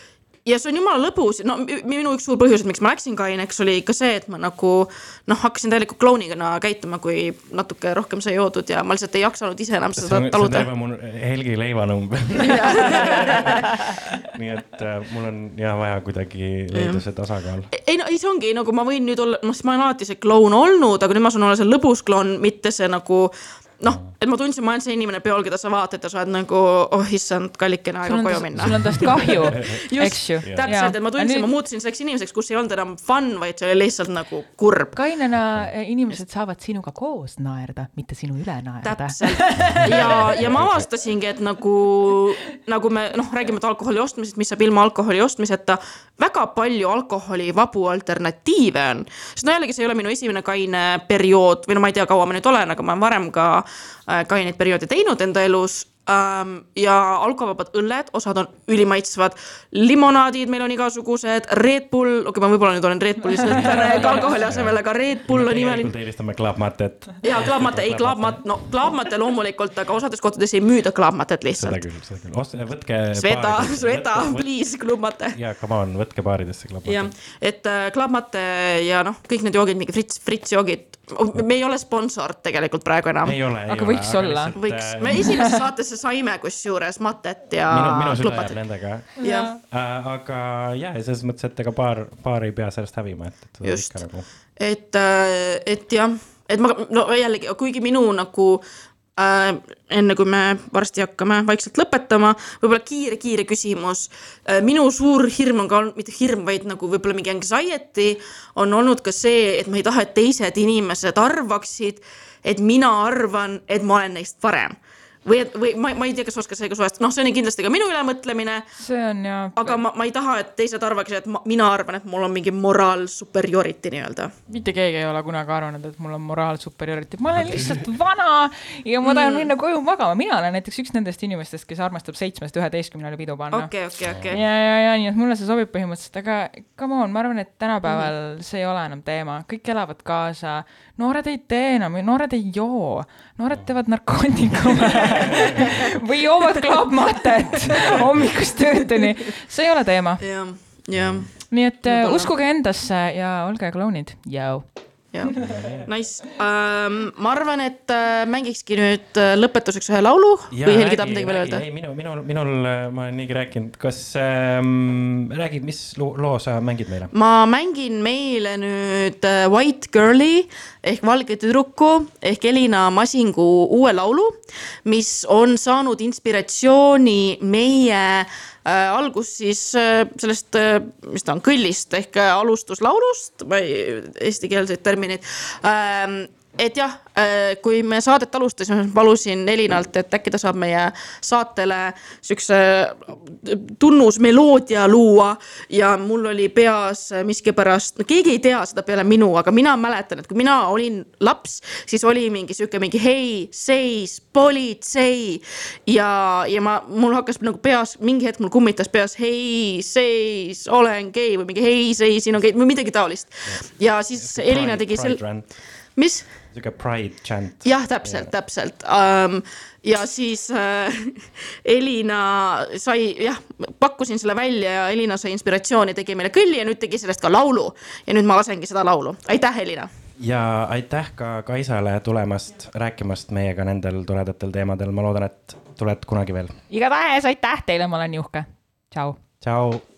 ja see on jumala lõbus, no minu üks suur põhjus, miks ma läksin kaineks, oli ikka see, et ma nagu noh, hakkasin täielikult klounina käituma, kui natuke rohkem sai joodud ja ma lihtsalt ei jaksanud ise enam seda taluda. see on mul Helgi leivanumber nii et äh, mul on ja vaja kuidagi leida see tasakaal. ei no ei, see ongi nagu ma võin nüüd olla, noh, ma olen alati see kloun olnud, aga nüüd ma saan olla see lõbus kloun, mitte see nagu noh, et ma tundsin, ma olen see inimene peol, keda sa vaatad ja sa oled nagu, oh issand, kallikene aega koju minna. sul on tast kahju eks ju. täpselt, et ma tundsin, ma muutusin selleks inimeseks, kus ei olnud enam fun, vaid see oli lihtsalt nagu kurb. kainena eh, inimesed saavad sinuga koos naerda, mitte sinu üle naerda. täpselt ja, ja ma avastasingi, et nagu, nagu me noh, räägime alkoholi ostmisest, mis saab ilma alkoholi ostmiseta, väga palju alkoholivabu alternatiive on. sest no jällegi, see ei ole minu esimene kaine periood või no ma ei tea, kaua ma nüüd olen, aga ma olen varem ka kaineid perioode teinud enda elus ähm, ja alkovabad õlled, osad on ülimaitsvad, limonaadid meil on igasugused, Red Bull, okei okay,, ma võib-olla nüüd olen Red Bulli sõltlane alkoholi asemel, aga Red Bull on imeline. tegelikult eelistame Club Mattet. jaa, Club Matte, ei Matte, no Club Matte loomulikult, aga osades kohtades ei müüda Club Mattet lihtsalt. seda küll, seda küll, ostke, võtke. Sveta, Sveta, please, Club Matte. jaa, come on, võtke baaridesse Club Matte. jah, et äh, Club Matte ja noh, kõik need joogid, mingi Fritz, Fritz joogid, me ei ole sponsor tegelikult praegu enam. aga võiks ole, olla. võiks, me esimesse saatesse saime kusjuures Mattet ja. minu, minu süda jääb nendega. Äh, aga ja, ja selles mõttes, et ega paar, paar ei pea sellest hävima, et, et. just, nagu... et, äh, et jah, et ma, no jällegi, kuigi minu nagu äh, enne kui me varsti hakkame vaikselt lõpetama, võib-olla kiire-kiire küsimus äh,. minu suur hirm on ka olnud, mitte hirm, vaid nagu võib-olla mingi anxiety on olnud ka see, et ma ei taha, et teised inimesed arvaksid, et mina arvan, et ma olen neist parem või, või ma, ma ei tea, kas oskad sellega suhestuda, noh, see on kindlasti ka minu ülemõtlemine. see on ja. aga ma, ma ei taha, et teised arvaksid, et ma, mina arvan, et mul on mingi moraal superiority nii-öelda. mitte keegi ei ole kunagi arvanud, et mul on moraal superiority, ma olen lihtsalt vana ja ma tahan mm. minna koju magama, mina olen näiteks üks nendest inimestest, kes armastab seitsmest üheteistkümnele pidu panna. okei, okei, okei. ja, ja, ja nii et mulle see sobib põhimõtteliselt, aga come on, ma arvan, et tänapäeval mm. see ei ole enam teema, kõik elavad kaasa noored ei tee enam, noored ei joo, noored teevad narkootikume või joovad klaapmatet hommikust öödeni, see ei ole teema. jah, jah. nii et uh, uskuge endasse ja olge klounid, jõu jah, nice um,. ma arvan, et äh, mängikski nüüd äh, lõpetuseks ühe laulu ja, või Helgi tahab midagi veel öelda? ei, minu, minul, minul, ma olen niigi rääkinud, kas ähm,, räägid, mis loo, loo sa mängid meile? ma mängin meile nüüd White Girl'i ehk Valge tüdruku ehk Elina Masingu uue laulu, mis on saanud inspiratsiooni meie äh, algus siis äh, sellest äh,, mis ta on, kõllist ehk äh, alustuslaulust, ma ei, eestikeelseid termineid. Ähm, et jah, äh, kui me saadet alustasime, palusin Elinalt, et äkki ta saab meie saatele siukse äh, tunnusmeloodia luua ja mul oli peas miskipärast, no keegi ei tea seda peale minu, aga mina mäletan, et kui mina olin laps, siis oli mingi sihuke mingi hei, seis, politsei ja, ja ma, mul hakkas nagu peas, mingi hetk mul kummitas peas hei, seis, olen gei või mingi hei, seis, siin on gei või midagi taolist. ja siis Elina tegi selle, mis? Sihuke pride chant. jah, täpselt, täpselt um,. ja siis äh, Elina sai, jah, pakkusin selle välja ja Elina sai inspiratsiooni, tegi meile kõlli ja nüüd tegi sellest ka laulu. ja nüüd ma lasengi seda laulu, aitäh, Elina. ja aitäh ka Kaisale tulemast, rääkimast meiega nendel toredatel teemadel, ma loodan, et tuled kunagi veel. igatahes aitäh teile, ma olen nii uhke. tšau. tšau